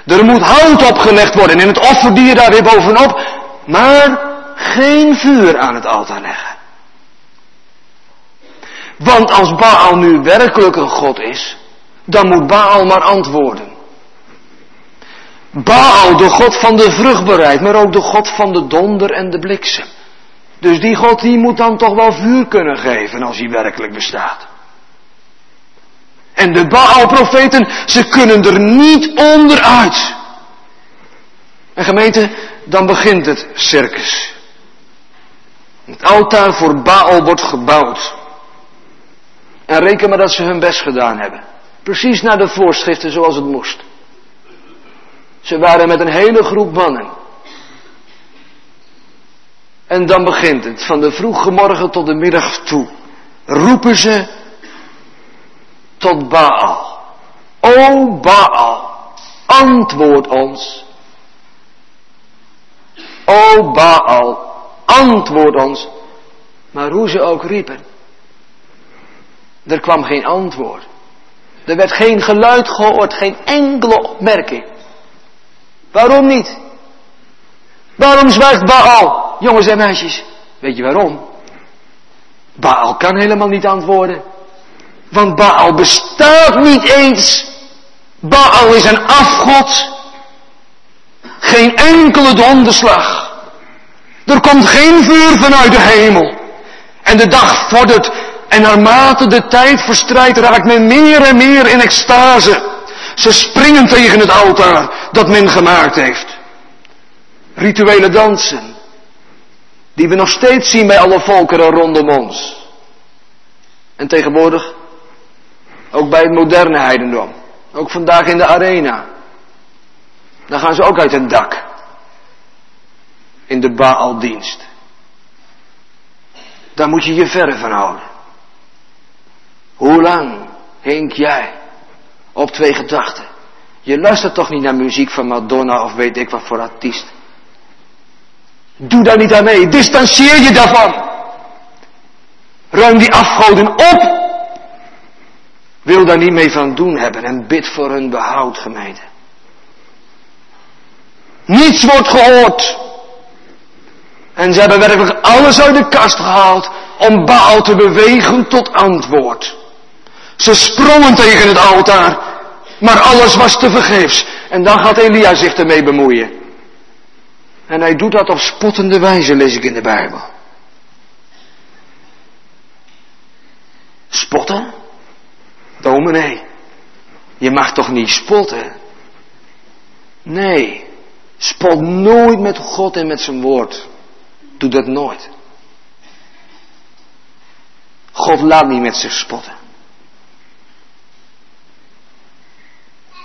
Er moet hout opgelegd worden en het offerdier daar weer bovenop. Maar geen vuur aan het altaar leggen. Want als Baal nu werkelijk een God is, dan moet Baal maar antwoorden. Baal, de God van de vruchtbaarheid, maar ook de God van de donder en de bliksem. Dus die God die moet dan toch wel vuur kunnen geven als hij werkelijk bestaat. En de Baal-profeten, ze kunnen er niet onderuit. En gemeente, dan begint het circus. Het altaar voor Baal wordt gebouwd. En reken maar dat ze hun best gedaan hebben. Precies naar de voorschriften zoals het moest. Ze waren met een hele groep mannen. En dan begint het, van de vroege morgen tot de middag toe. Roepen ze tot Baal. O Baal, antwoord ons. O Baal, antwoord ons. Maar hoe ze ook riepen, er kwam geen antwoord. Er werd geen geluid gehoord, geen enkele opmerking. Waarom niet? Waarom zwijgt Baal? Jongens en meisjes, weet je waarom? Baal kan helemaal niet antwoorden. Want Baal bestaat niet eens. Baal is een afgod. Geen enkele donderslag. Er komt geen vuur vanuit de hemel. En de dag vordert en naarmate de tijd verstrijdt raakt men meer en meer in extase. Ze springen tegen het altaar dat men gemaakt heeft. Rituele dansen. Die we nog steeds zien bij alle volkeren rondom ons. En tegenwoordig ook bij het moderne heidendom. Ook vandaag in de arena. Dan gaan ze ook uit het dak. In de Baaldienst. Daar moet je je verre van houden. Hoe lang hink jij op twee gedachten? Je luistert toch niet naar muziek van Madonna of weet ik wat voor artiest. Doe daar niet aan mee. Distancieer je daarvan. Ruim die afgoden op. Wil daar niet mee van doen hebben en bid voor hun behoud, gemeente. Niets wordt gehoord. En ze hebben werkelijk alles uit de kast gehaald om Baal te bewegen tot antwoord. Ze sprongen tegen het altaar, maar alles was te vergeefs. En dan gaat Elia zich ermee bemoeien. En hij doet dat op spottende wijze, lees ik in de Bijbel. Spotten? Dominee, je mag toch niet spotten? Nee, spot nooit met God en met zijn woord. Doe dat nooit. God laat niet met zich spotten.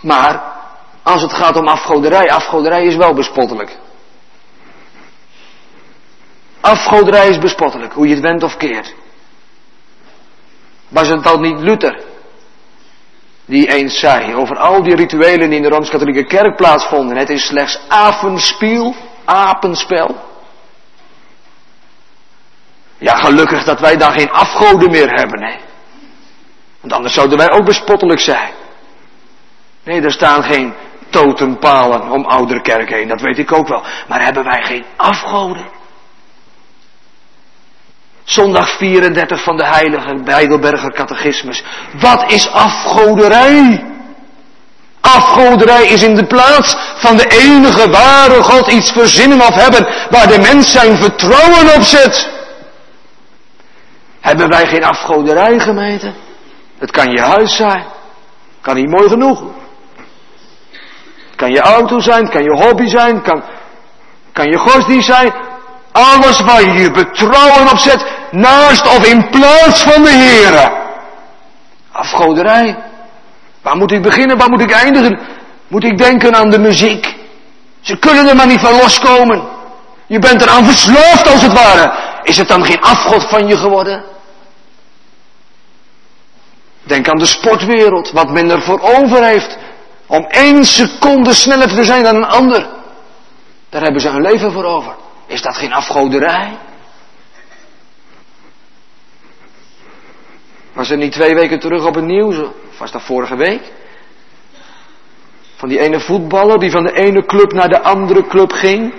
Maar als het gaat om afgoderij, afgoderij is wel bespottelijk. Afgoderij is bespottelijk, hoe je het went of keert. Was het dan niet Luther die eens zei over al die rituelen die in de Rooms-Katholieke Kerk plaatsvonden. Het is slechts apenspiel, apenspel. Ja, gelukkig dat wij daar geen afgoden meer hebben, hè. Want anders zouden wij ook bespottelijk zijn. Nee, er staan geen totempalen om oudere kerk heen, dat weet ik ook wel. Maar hebben wij geen afgoden? Zondag 34 van de heilige Bijdelberger catechismus. Wat is afgoderij? Afgoderij is in de plaats van de enige ware God iets verzinnen of hebben waar de mens zijn vertrouwen op zet. Hebben wij geen afgoderij gemeente? Het kan je huis zijn. Kan niet mooi genoeg. Het kan je auto zijn, het kan je hobby zijn, kan, kan je godsdienst zijn. Alles waar je je betrouwen op zet, naast of in plaats van de Heere. Afgoderij. Waar moet ik beginnen, waar moet ik eindigen? Moet ik denken aan de muziek? Ze kunnen er maar niet van loskomen. Je bent eraan verslaafd als het ware. Is het dan geen afgod van je geworden? Denk aan de sportwereld, wat men er voor over heeft om één seconde sneller te zijn dan een ander. Daar hebben ze hun leven voor over. Is dat geen afgoderij? Was er niet twee weken terug op het nieuws, of was dat vorige week? Van die ene voetballer die van de ene club naar de andere club ging.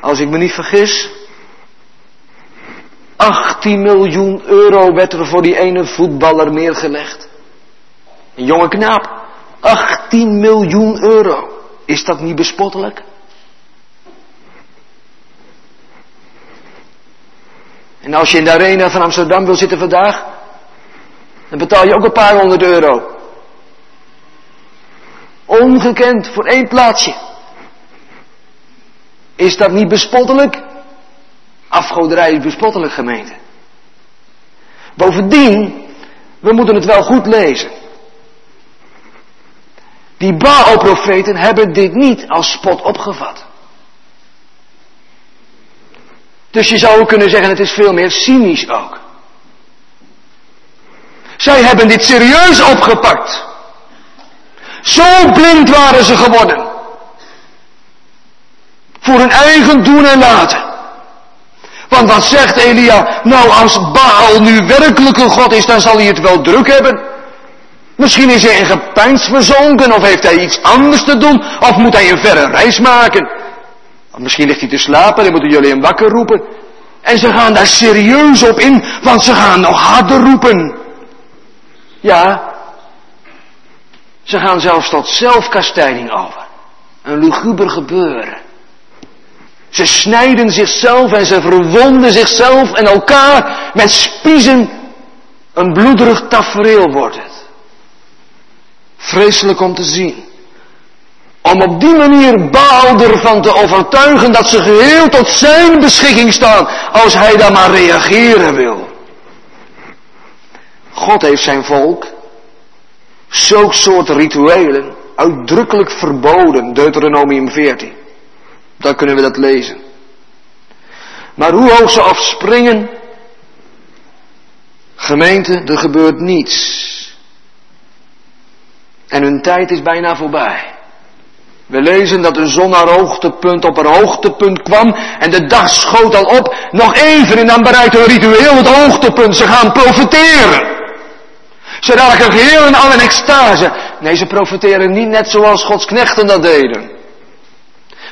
Als ik me niet vergis. 18 miljoen euro werd er voor die ene voetballer neergelegd. Een jonge knaap. 18 miljoen euro. Is dat niet bespottelijk? En als je in de arena van Amsterdam wil zitten vandaag, dan betaal je ook een paar honderd euro. Ongekend voor één plaatsje. Is dat niet bespottelijk? Afgoderij is bespottelijk gemeente. Bovendien, we moeten het wel goed lezen. Die Baal-profeten hebben dit niet als spot opgevat. Dus je zou kunnen zeggen, het is veel meer cynisch ook. Zij hebben dit serieus opgepakt. Zo blind waren ze geworden. Voor hun eigen doen en laten. Want wat zegt Elia? Nou, als Baal nu werkelijk een God is, dan zal hij het wel druk hebben. Misschien is hij in gepeins verzonken, of heeft hij iets anders te doen, of moet hij een verre reis maken. Misschien ligt hij te slapen en moeten jullie hem wakker roepen. En ze gaan daar serieus op in, want ze gaan nog harder roepen. Ja, ze gaan zelfs tot zelfkastijding over. Een luguber gebeuren. Ze snijden zichzelf en ze verwonden zichzelf en elkaar met spiezen. Een bloederig tafereel wordt het. Vreselijk om te zien. Om op die manier Baal ervan te overtuigen dat ze geheel tot zijn beschikking staan als hij dan maar reageren wil. God heeft zijn volk zulk soort rituelen uitdrukkelijk verboden, Deuteronomium 14. Dan kunnen we dat lezen. Maar hoe hoog ze afspringen, gemeente, er gebeurt niets. En hun tijd is bijna voorbij. We lezen dat de zon haar hoogtepunt op haar hoogtepunt kwam en de dag schoot al op. Nog even en dan bereikt hun ritueel het hoogtepunt. Ze gaan profiteren. Ze raken geheel en al in extase. Nee, ze profiteren niet net zoals Gods knechten dat deden.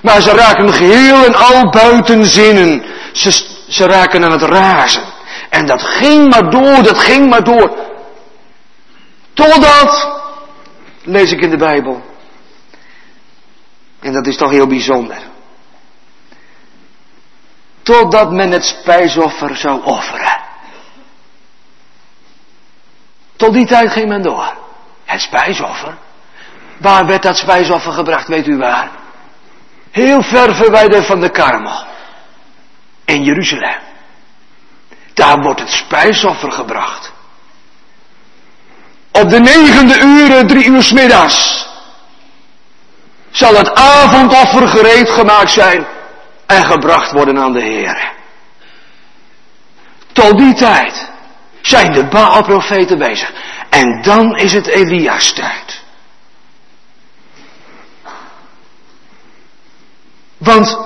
Maar ze raken geheel en al buiten zinnen. Ze, ze raken aan het razen. En dat ging maar door, dat ging maar door. Totdat, lees ik in de Bijbel. En dat is toch heel bijzonder. Totdat men het spijsoffer zou offeren. Tot die tijd ging men door. Het spijsoffer. Waar werd dat spijsoffer gebracht, weet u waar? Heel ver verwijderd van de Karmel. In Jeruzalem. Daar wordt het spijsoffer gebracht. Op de negende uren, drie uur middags, zal het avondoffer gereed gemaakt zijn en gebracht worden aan de Heer. Tot die tijd zijn de Baal-profeten bezig. En dan is het Elia's tijd. Want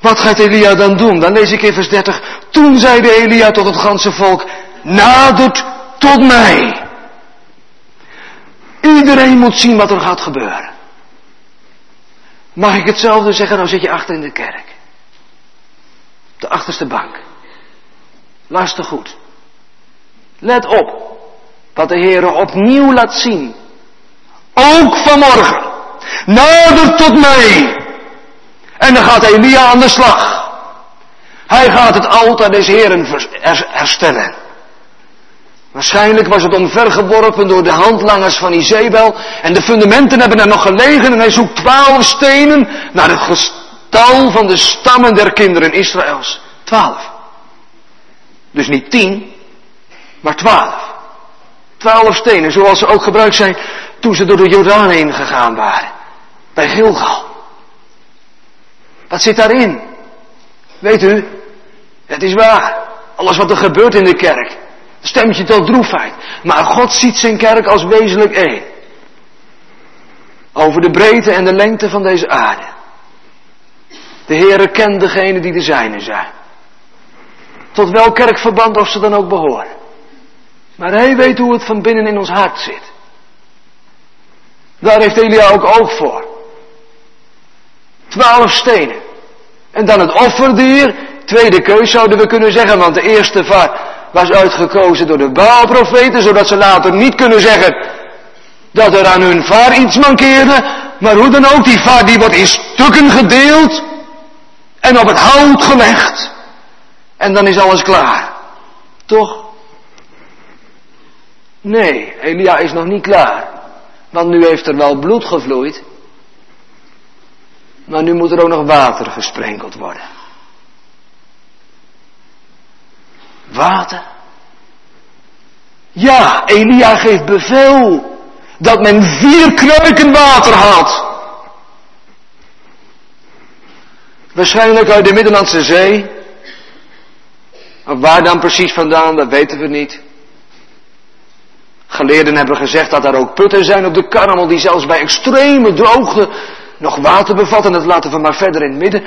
wat gaat Elia dan doen? Dan lees ik in vers 30. Toen zeide Elia tot het ganse volk, nadert tot mij. Iedereen moet zien wat er gaat gebeuren. Mag ik hetzelfde zeggen? Nou zit je achter in de kerk. De achterste bank. Luister goed. Let op. Wat de Heer opnieuw laat zien. Ook vanmorgen. Nader tot mij. En dan gaat Elia aan de slag. Hij gaat het altaar des Heren herstellen. Waarschijnlijk was het omvergeworpen door de handlangers van Izebel. En de fundamenten hebben er nog gelegen. En hij zoekt twaalf stenen naar het gestal van de stammen der kinderen Israëls. Twaalf. Dus niet tien, maar twaalf. Twaalf stenen, zoals ze ook gebruikt zijn toen ze door de Jordaan heen gegaan waren. Bij Gilgal. Wat zit daarin? Weet u, het is waar. Alles wat er gebeurt in de kerk stemt je tot droefheid. Maar God ziet zijn kerk als wezenlijk één. Over de breedte en de lengte van deze aarde. De Heere kent degene die de zijne zijn. Tot welk kerkverband of ze dan ook behoren. Maar hij weet hoe het van binnen in ons hart zit. Daar heeft Elia ook oog voor. Twaalf stenen. En dan het offerdier. Tweede keus zouden we kunnen zeggen, want de eerste vaart was uitgekozen door de Baalprofeten, zodat ze later niet kunnen zeggen dat er aan hun vaar iets mankeerde. Maar hoe dan ook, die vaar die wordt in stukken gedeeld en op het hout gelegd. En dan is alles klaar. Toch? Nee, Elia is nog niet klaar. Want nu heeft er wel bloed gevloeid. Maar nu moet er ook nog water gesprenkeld worden. Water? Ja, Elia geeft bevel dat men vier kruiken water haalt. Waarschijnlijk uit de Middellandse Zee. Maar waar dan precies vandaan, dat weten we niet. Geleerden hebben gezegd dat er ook putten zijn op de karmel die zelfs bij extreme droogte nog water bevatten. Dat laten we maar verder in het midden.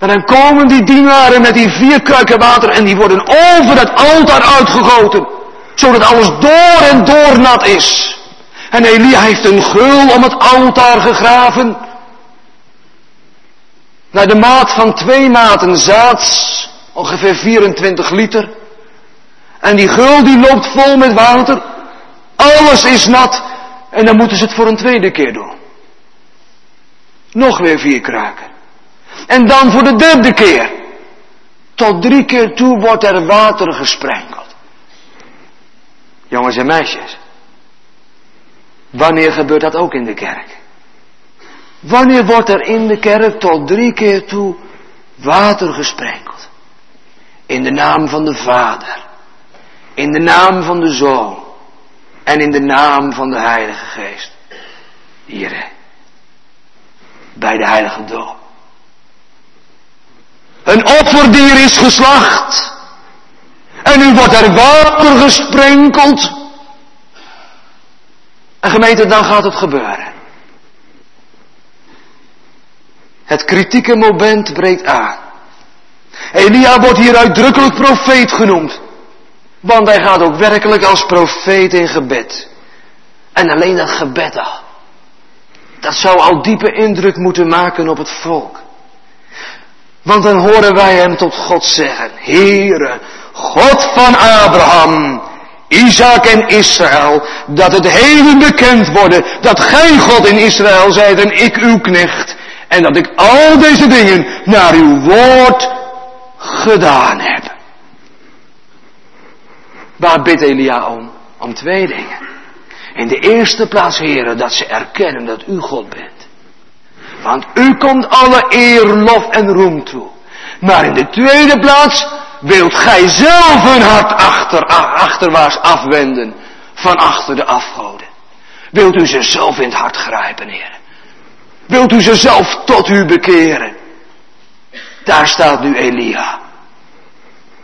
En dan komen die dienaren met die vier kruiken water en die worden over het altaar uitgegoten. Zodat alles door en door nat is. En Elia heeft een geul om het altaar gegraven. Naar de maat van twee maten zaad, ongeveer 24 liter. En die geul die loopt vol met water. Alles is nat. En dan moeten ze het voor een tweede keer doen. Nog weer vier kraken. En dan voor de derde keer. Tot drie keer toe wordt er water gesprenkeld. Jongens en meisjes. Wanneer gebeurt dat ook in de kerk? Wanneer wordt er in de kerk tot drie keer toe water gesprenkeld? In de naam van de Vader. In de naam van de Zoon. En in de naam van de Heilige Geest. Hier. Bij de Heilige Doop. Een offerdier is geslacht. En nu wordt er water gesprenkeld. En gemeente, dan gaat het gebeuren. Het kritieke moment breekt aan. Elia wordt hier uitdrukkelijk profeet genoemd. Want hij gaat ook werkelijk als profeet in gebed. En alleen dat gebed al. Dat zou al diepe indruk moeten maken op het volk. Want dan horen wij hem tot God zeggen, Heere, God van Abraham, Isaac en Israël, dat het heden bekend worden dat gij God in Israël zijt en ik uw knecht, en dat ik al deze dingen naar uw woord gedaan heb. Waar bidt Elia om? Om twee dingen. In de eerste plaats, heren, dat ze erkennen dat u God bent. Want u komt alle eer, lof en roem toe. Maar in de tweede plaats wilt gij zelf een hart achter, achterwaarts afwenden van achter de afgoden. Wilt u ze zelf in het hart grijpen, heren. Wilt u ze zelf tot u bekeren. Daar staat nu Elia.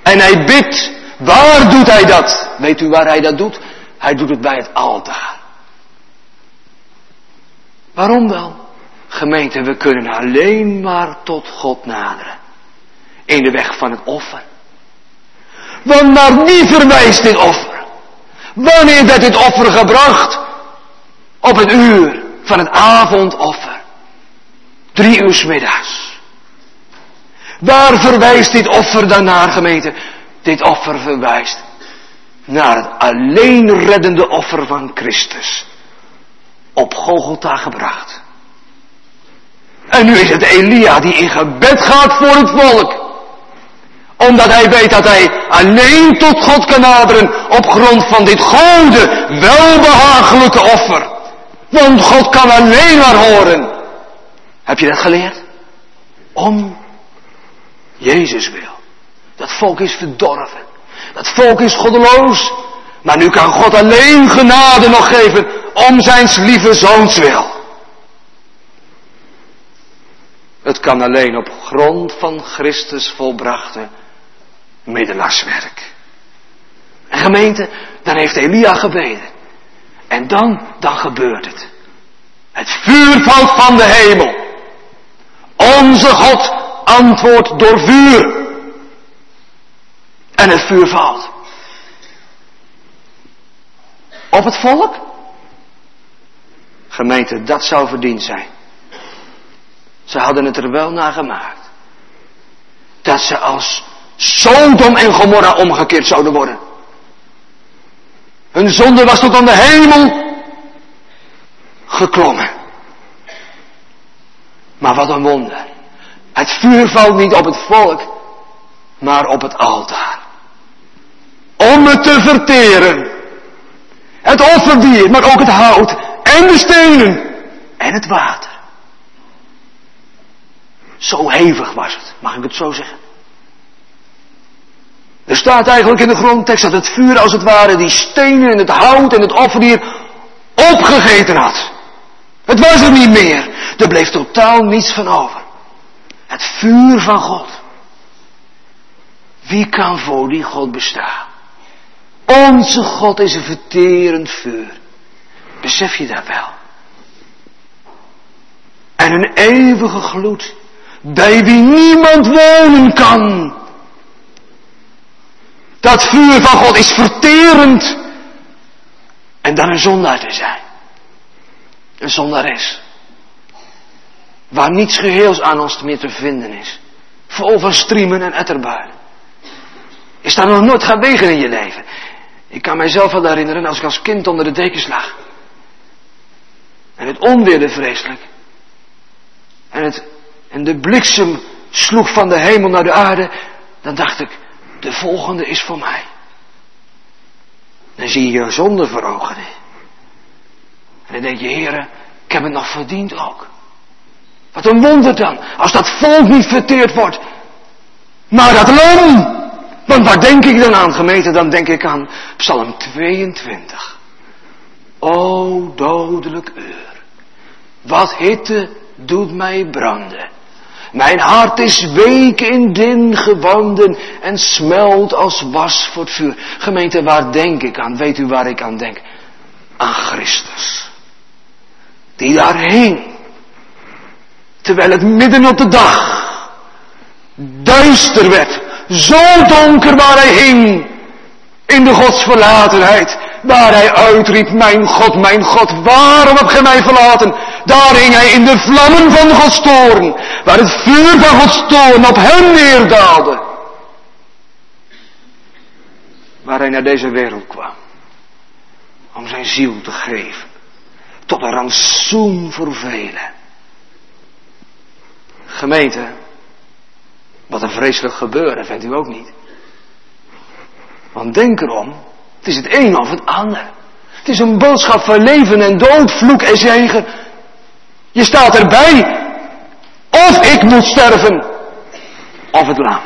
En hij bidt. Waar doet hij dat? Weet u waar hij dat doet? Hij doet het bij het altaar. Waarom dan? Gemeente, we kunnen alleen maar tot God naderen. In de weg van het offer. Want naar wie verwijst dit offer? Wanneer werd dit offer gebracht? Op het uur van het avondoffer. Drie uur middags. Waar verwijst dit offer dan naar, gemeente? Dit offer verwijst naar het alleen reddende offer van Christus. Op Golgotha gebracht. En nu is het Elia die in gebed gaat voor het volk. Omdat hij weet dat hij alleen tot God kan naderen op grond van dit gode, welbehagelijke offer. Want God kan alleen maar horen. Heb je dat geleerd? Om Jezus wil. Dat volk is verdorven. Dat volk is goddeloos. Maar nu kan God alleen genade nog geven om zijn lieve zoons wil. Het kan alleen op grond van Christus volbrachte middelaarswerk. En gemeente, dan heeft Elia gebeden. En dan, dan gebeurt het. Het vuur valt van de hemel. Onze God antwoordt door vuur. En het vuur valt. Op het volk? Gemeente, dat zou verdiend zijn. Ze hadden het er wel naar gemaakt. Dat ze als Sodom en Gomorra omgekeerd zouden worden. Hun zonde was tot aan de hemel geklommen. Maar wat een wonder. Het vuur valt niet op het volk, maar op het altaar. Om het te verteren. Het offerdier, maar ook het hout en de stenen en het water. Zo hevig was het, mag ik het zo zeggen? Er staat eigenlijk in de grondtekst dat het vuur als het ware die stenen en het hout en het offerdier opgegeten had. Het was er niet meer. Er bleef totaal niets van over. Het vuur van God. Wie kan voor die God bestaan? Onze God is een verterend vuur. Besef je dat wel? En een eeuwige gloed, bij wie niemand wonen kan. Dat vuur van God is verterend. En dan een zondaar te zijn. Een zondares. Waar niets geheels aan ons meer te vinden is. Vol van striemen en etterbuien. Is daar nog nooit gewegen in je leven? Ik kan mijzelf wel herinneren als ik als kind onder de dekens lag. En het onweerde vreselijk. En, het, en de bliksem sloeg van de hemel naar de aarde. Dan dacht ik, de volgende is voor mij. Dan zie je je zonde voor ogen. En dan denk je, heren, ik heb het nog verdiend ook. Wat een wonder dan, als dat volk niet verteerd wordt. Maar dat lam, want waar denk ik dan aan, gemeente? Dan denk ik aan Psalm 22. O dodelijk uur, wat hitte doet mij branden. Mijn hart is week in din gewanden en smelt als was voor het vuur. Gemeente, waar denk ik aan? Weet u waar ik aan denk? aan Christus. Die daar hing. Terwijl het midden op de dag duister werd. Zo donker waar hij hing. In de godsverlatenheid. Waar hij uitriep, mijn God, mijn God, waarom heb gij mij verlaten? Daar hing hij in de vlammen van Gods. Waar het vuur van Gods op hem neerdaalde. Waar hij naar deze wereld kwam. Om zijn ziel te geven. Tot een rantsoen voor velen. Gemeente. Wat een vreselijk gebeuren, vindt u ook niet? Want denk erom, het is het een of het ander. Het is een boodschap van leven en dood, vloek en zegen. Je staat erbij. Of ik moet sterven, of het lam.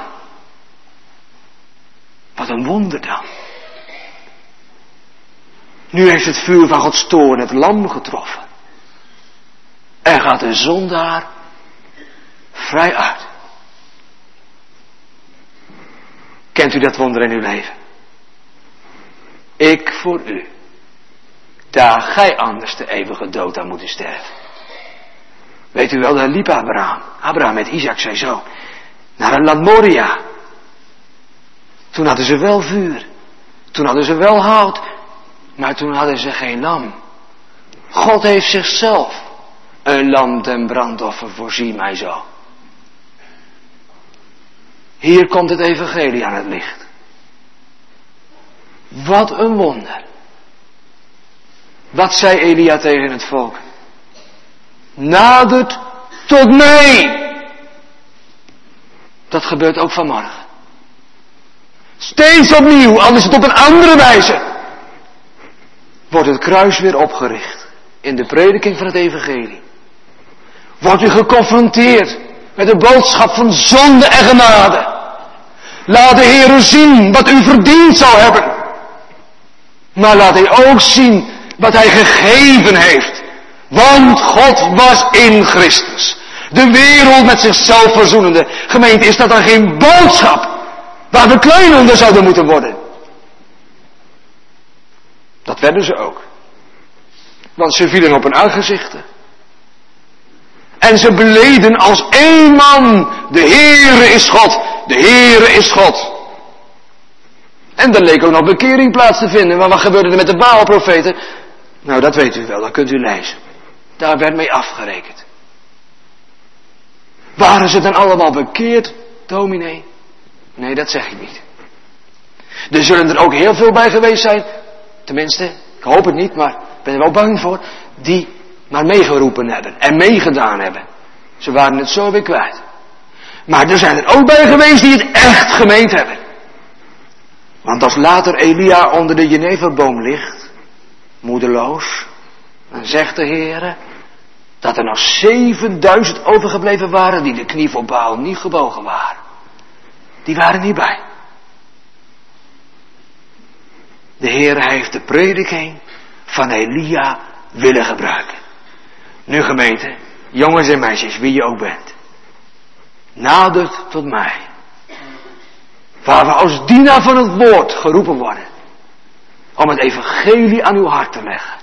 Wat een wonder dan. Nu heeft het vuur van Gods toorn het lam getroffen. En gaat de zondaar vrij uit. Kent u dat wonder in uw leven? Ik voor u. Daar gij anders de eeuwige dood aan moeten sterven. Weet u wel, daar liep Abraham. Abraham met Isaac zijn zoon. Naar een land Moria. Toen hadden ze wel vuur. Toen hadden ze wel hout. Maar toen hadden ze geen lam. God heeft zichzelf een lam ten brandoffer voorzien mij zo. Hier komt het evangelie aan het licht. Wat een wonder. Wat zei Elia tegen het volk? Nadert tot mij. Dat gebeurt ook vanmorgen. Steeds opnieuw, anders het op een andere wijze. Wordt het kruis weer opgericht. In de prediking van het evangelie. Wordt u geconfronteerd met de boodschap van zonde en genade. Laat de Heer zien wat u verdiend zou hebben. Maar laat hij ook zien wat hij gegeven heeft. Want God was in Christus. De wereld met zichzelf verzoenende. Gemeente, is dat dan geen boodschap waar we klein onder zouden moeten worden? Dat werden ze ook. Want ze vielen op hun aangezichten. En ze beleden als één man, de Heere is God, de Heere is God. En er leek ook nog bekering plaats te vinden. Maar wat gebeurde er met de Baalprofeten? Nou, dat weet u wel, dat kunt u lezen. Daar werd mee afgerekend. Waren ze dan allemaal bekeerd, dominee? Nee, dat zeg ik niet. Er zullen er ook heel veel bij geweest zijn, tenminste, ik hoop het niet, maar ik ben er wel bang voor, die maar meegeroepen hebben en meegedaan hebben. Ze waren het zo weer kwijt. Maar er zijn er ook bij geweest die het echt gemeend hebben. Want als later Elia onder de Jeneverboom ligt, moedeloos, dan zegt de Heer dat er nog 7000 overgebleven waren die de knie voor Baal niet gebogen waren. Die waren niet bij. De Heer heeft de prediking van Elia willen gebruiken. Nu gemeente, jongens en meisjes, wie je ook bent. Nadert tot mij. Waar we als dienaar van het woord geroepen worden. Om het evangelie aan uw hart te leggen.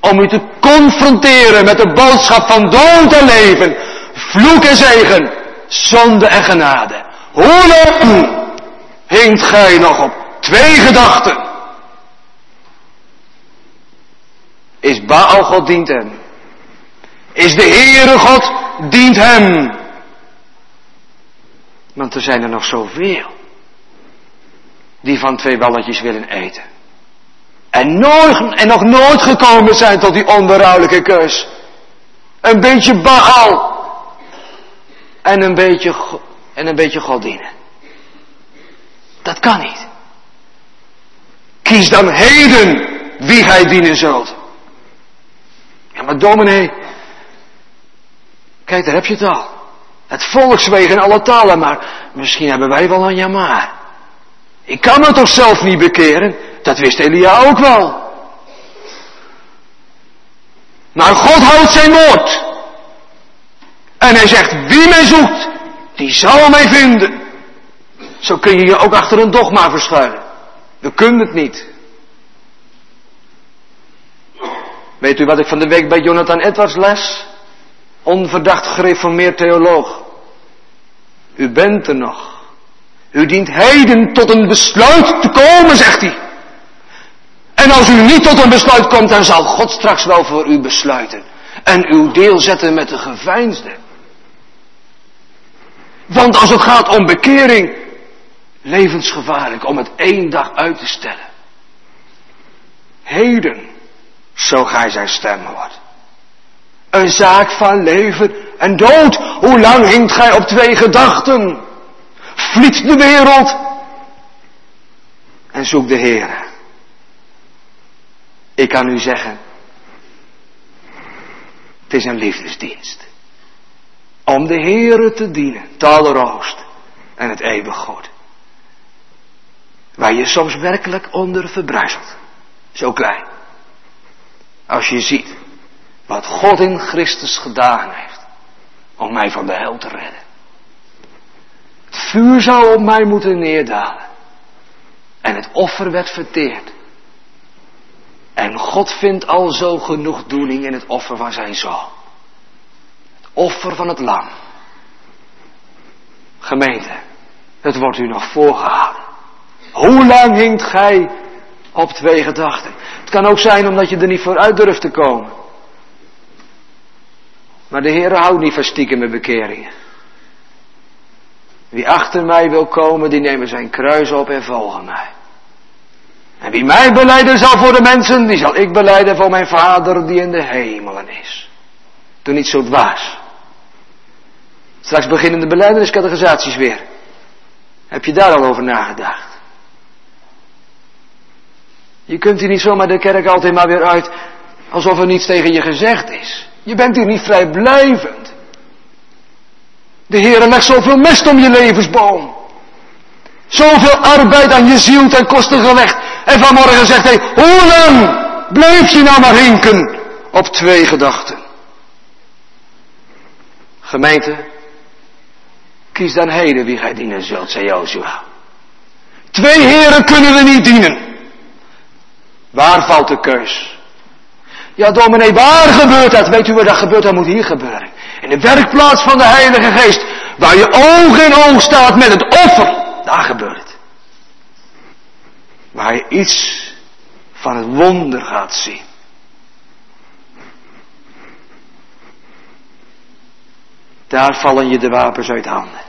Om u te confronteren met de boodschap van dood en leven. Vloek en zegen. Zonde en genade. Hoe lang hinkt gij nog op twee gedachten? Is Baal God dient hem. Is de Heere God dient hem. Want er zijn er nog zoveel die van twee balletjes willen eten. En, nooit, en nog nooit gekomen zijn tot die onberouwelijke keus. Een beetje Baal. En een beetje, en een beetje God dienen. Dat kan niet. Kies dan heden wie gij dienen zult. Ja, maar dominee. Kijk, daar heb je het al. Het volkswegen in alle talen, maar misschien hebben wij wel een jamaar. Ik kan me toch zelf niet bekeren? Dat wist Elia ook wel. Maar God houdt zijn woord. En hij zegt, wie mij zoekt, die zal mij vinden. Zo kun je je ook achter een dogma verschuilen. We kunnen het niet. Weet u wat ik van de week bij Jonathan Edwards les? Onverdacht gereformeerd theoloog. U bent er nog. U dient heden tot een besluit te komen, zegt hij. En als u niet tot een besluit komt, dan zal God straks wel voor u besluiten. En uw deel zetten met de geveinsde. Want als het gaat om bekering, levensgevaarlijk om het één dag uit te stellen. Heden, zo gij zijn stem hoort. Een zaak van leven en dood. Hoe lang hinkt gij op twee gedachten? Vliet de wereld en zoek de Heer. Ik kan u zeggen, het is een liefdesdienst. Om de Heere te dienen, talroost en het eeuwig God. Waar je soms werkelijk onder verbruiselt. Zo klein. Als je ziet wat God in Christus gedaan heeft om mij van de hel te redden. Vuur zou op mij moeten neerdalen. En het offer werd verteerd. En God vindt al zo genoeg doening in het offer van zijn zoon. Het offer van het lam. Gemeente, het wordt u nog voorgehouden. Hoe lang hinkt gij op twee gedachten? Het kan ook zijn omdat je er niet vooruit durft te komen. Maar de Heer houdt niet van stiekem bekeringen. Wie achter mij wil komen, die nemen zijn kruis op en volgen mij. En wie mij beleiden zal voor de mensen, die zal ik beleiden voor mijn Vader die in de hemelen is. Doe niet zo dwaas. Straks beginnen de beleideniscategorisaties weer. Heb je daar al over nagedacht? Je kunt hier niet zomaar de kerk altijd maar weer uit alsof er niets tegen je gezegd is. Je bent hier niet vrijblijvend. De Heer legt zoveel mest om je levensboom. Zoveel arbeid aan je ziel ten koste gelegd. En vanmorgen zegt hij, hoe lang blijf je nou maar hinken op twee gedachten? Gemeente, kies dan heden wie gij dienen zult, zei Jozua. Twee heren kunnen we niet dienen. Waar valt de keus? Ja, dominee, waar gebeurt dat? Weet u waar dat gebeurt? Dat moet hier gebeuren. In de werkplaats van de Heilige Geest. Waar je oog in oog staat met het offer. Daar gebeurt het. Waar je iets van het wonder gaat zien. Daar vallen je de wapens uit handen.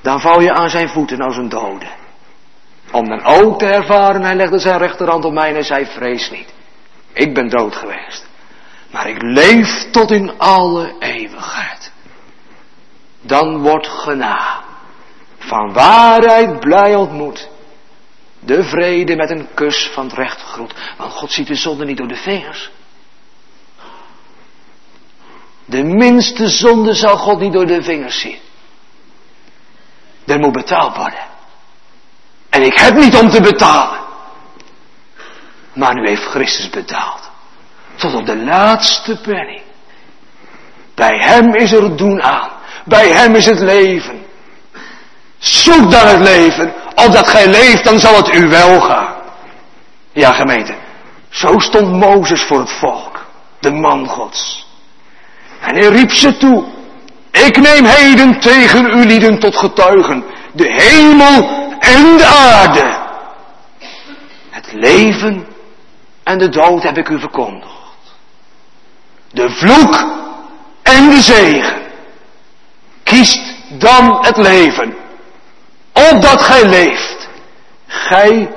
Dan val je aan zijn voeten als een dode. Om dan ook te ervaren, hij legde zijn rechterhand op mij en zei, vrees niet. Ik ben dood geweest. Maar ik leef tot in alle eeuwigheid. Dan wordt gena. Van waarheid blij ontmoet. De vrede met een kus van het recht groet. Want God ziet de zonde niet door de vingers. De minste zonde zal God niet door de vingers zien. Er moet betaald worden. En ik heb niet om te betalen. Maar nu heeft Christus betaald. Tot op de laatste penny. Bij hem is er doen aan. Bij hem is het leven. Zoek dan het leven. Opdat gij leeft, dan zal het u wel gaan. Ja, gemeente. Zo stond Mozes voor het volk. De man gods. En hij riep ze toe. Ik neem heden tegen u lieden tot getuigen. De hemel en de aarde. Het leven en de dood heb ik u verkondigd. De vloek en de zegen. Kiest dan het leven. Opdat gij leeft. Gij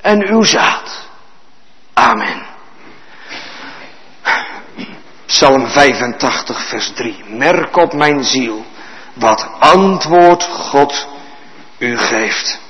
en uw zaad. Amen. Psalm 85, vers 3. Merk op mijn ziel wat antwoord God u geeft.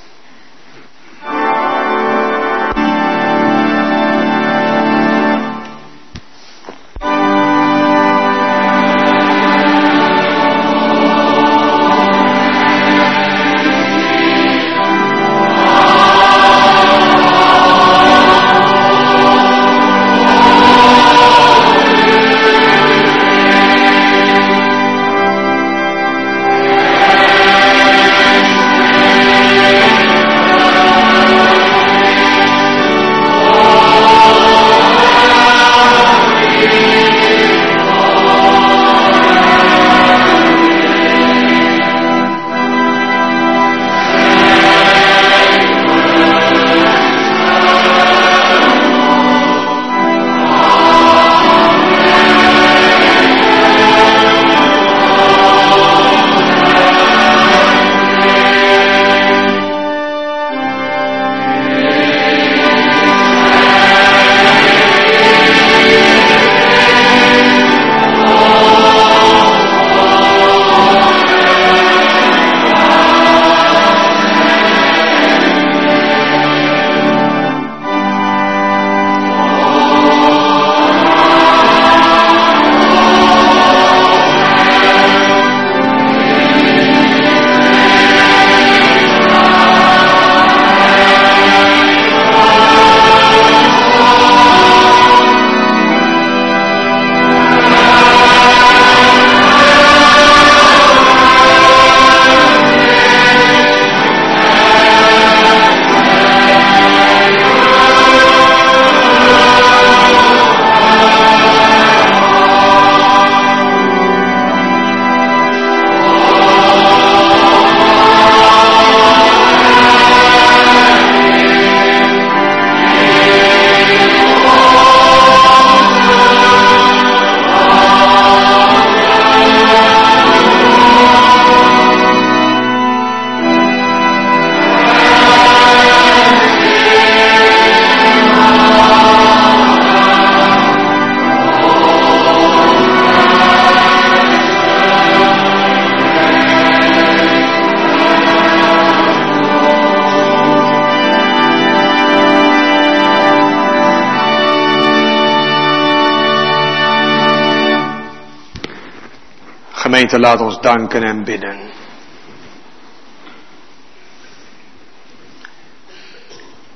Gemeente, laat ons danken en bidden.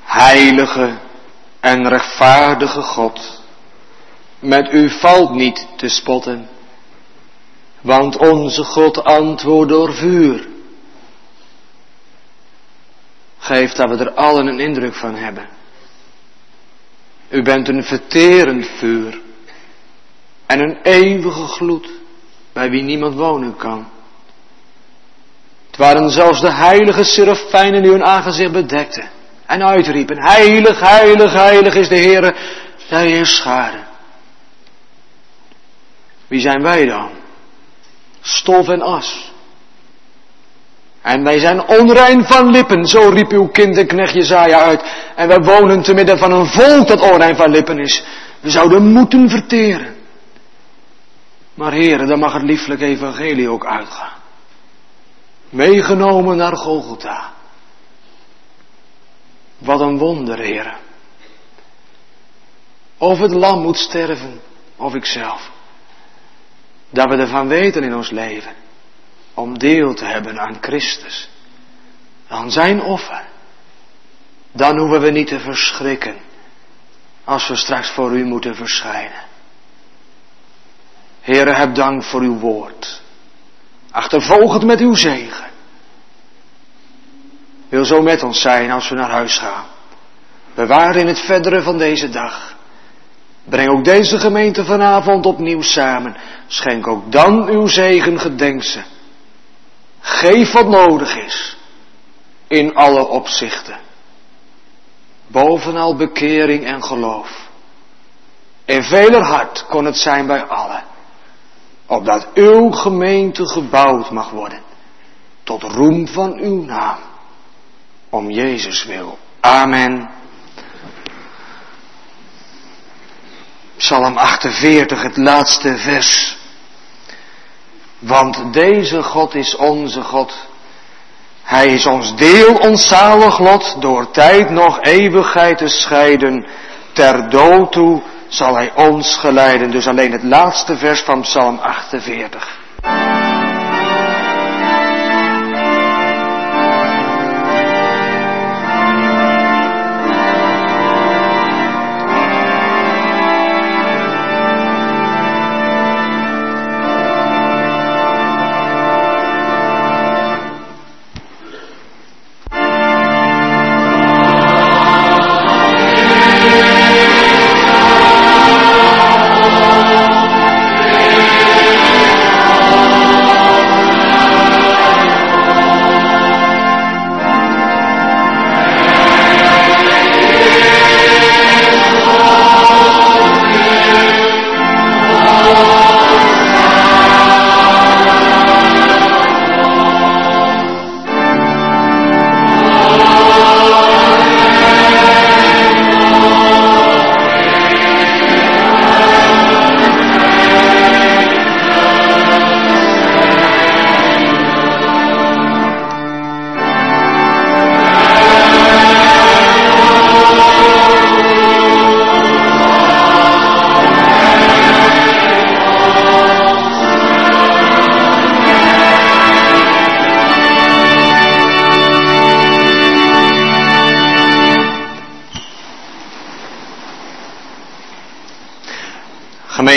Heilige en rechtvaardige God, met u valt niet te spotten, want onze God antwoordt door vuur. Geef dat we er allen een indruk van hebben. U bent een verterend vuur en een eeuwige gloed bij wie niemand wonen kan. Het waren zelfs de heilige serafijnen die hun aangezicht bedekten en uitriepen, heilig, heilig, heilig is de Heere, zij is schade. Wie zijn wij dan? Stof en as. En wij zijn onrein van lippen, zo riep uw kind en knecht Jezaja uit. En wij wonen te midden van een volk dat onrein van lippen is. We zouden moeten verteren. Maar heren, dan mag het lieflijk evangelie ook uitgaan. Meegenomen naar Golgotha. Wat een wonder, heren. Of het lam moet sterven, of ikzelf. Dat we ervan weten in ons leven. Om deel te hebben aan Christus. Aan zijn offer. Dan hoeven we niet te verschrikken. Als we straks voor u moeten verschijnen. Heere, heb dank voor uw woord. Achtervolg het met uw zegen. Wil zo met ons zijn als we naar huis gaan. Bewaar in het verdere van deze dag. Breng ook deze gemeente vanavond opnieuw samen. Schenk ook dan uw zegen, gedenk ze. Geef wat nodig is. In alle opzichten. Bovenal bekering en geloof. In veler hart kon het zijn bij allen opdat uw gemeente gebouwd mag worden, tot roem van uw naam, om Jezus wil. Amen. Psalm 48, het laatste vers. Want deze God is onze God. Hij is ons deel, ons zalig lot, door tijd nog eeuwigheid te scheiden, ter dood toe zal hij ons geleiden. Dus alleen het laatste vers van Psalm 48.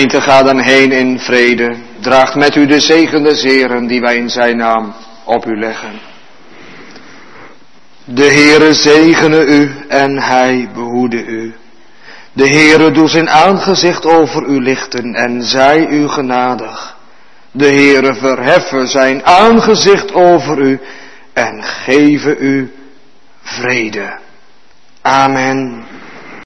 Gemeente, ga dan heen in vrede. Draagt met u de zegende zeren die wij in zijn naam op u leggen. De Heere zegene u en hij behoede u. De Heere doet zijn aangezicht over u lichten en zij u genadig. De Heere verheffen zijn aangezicht over u en geven u vrede. Amen.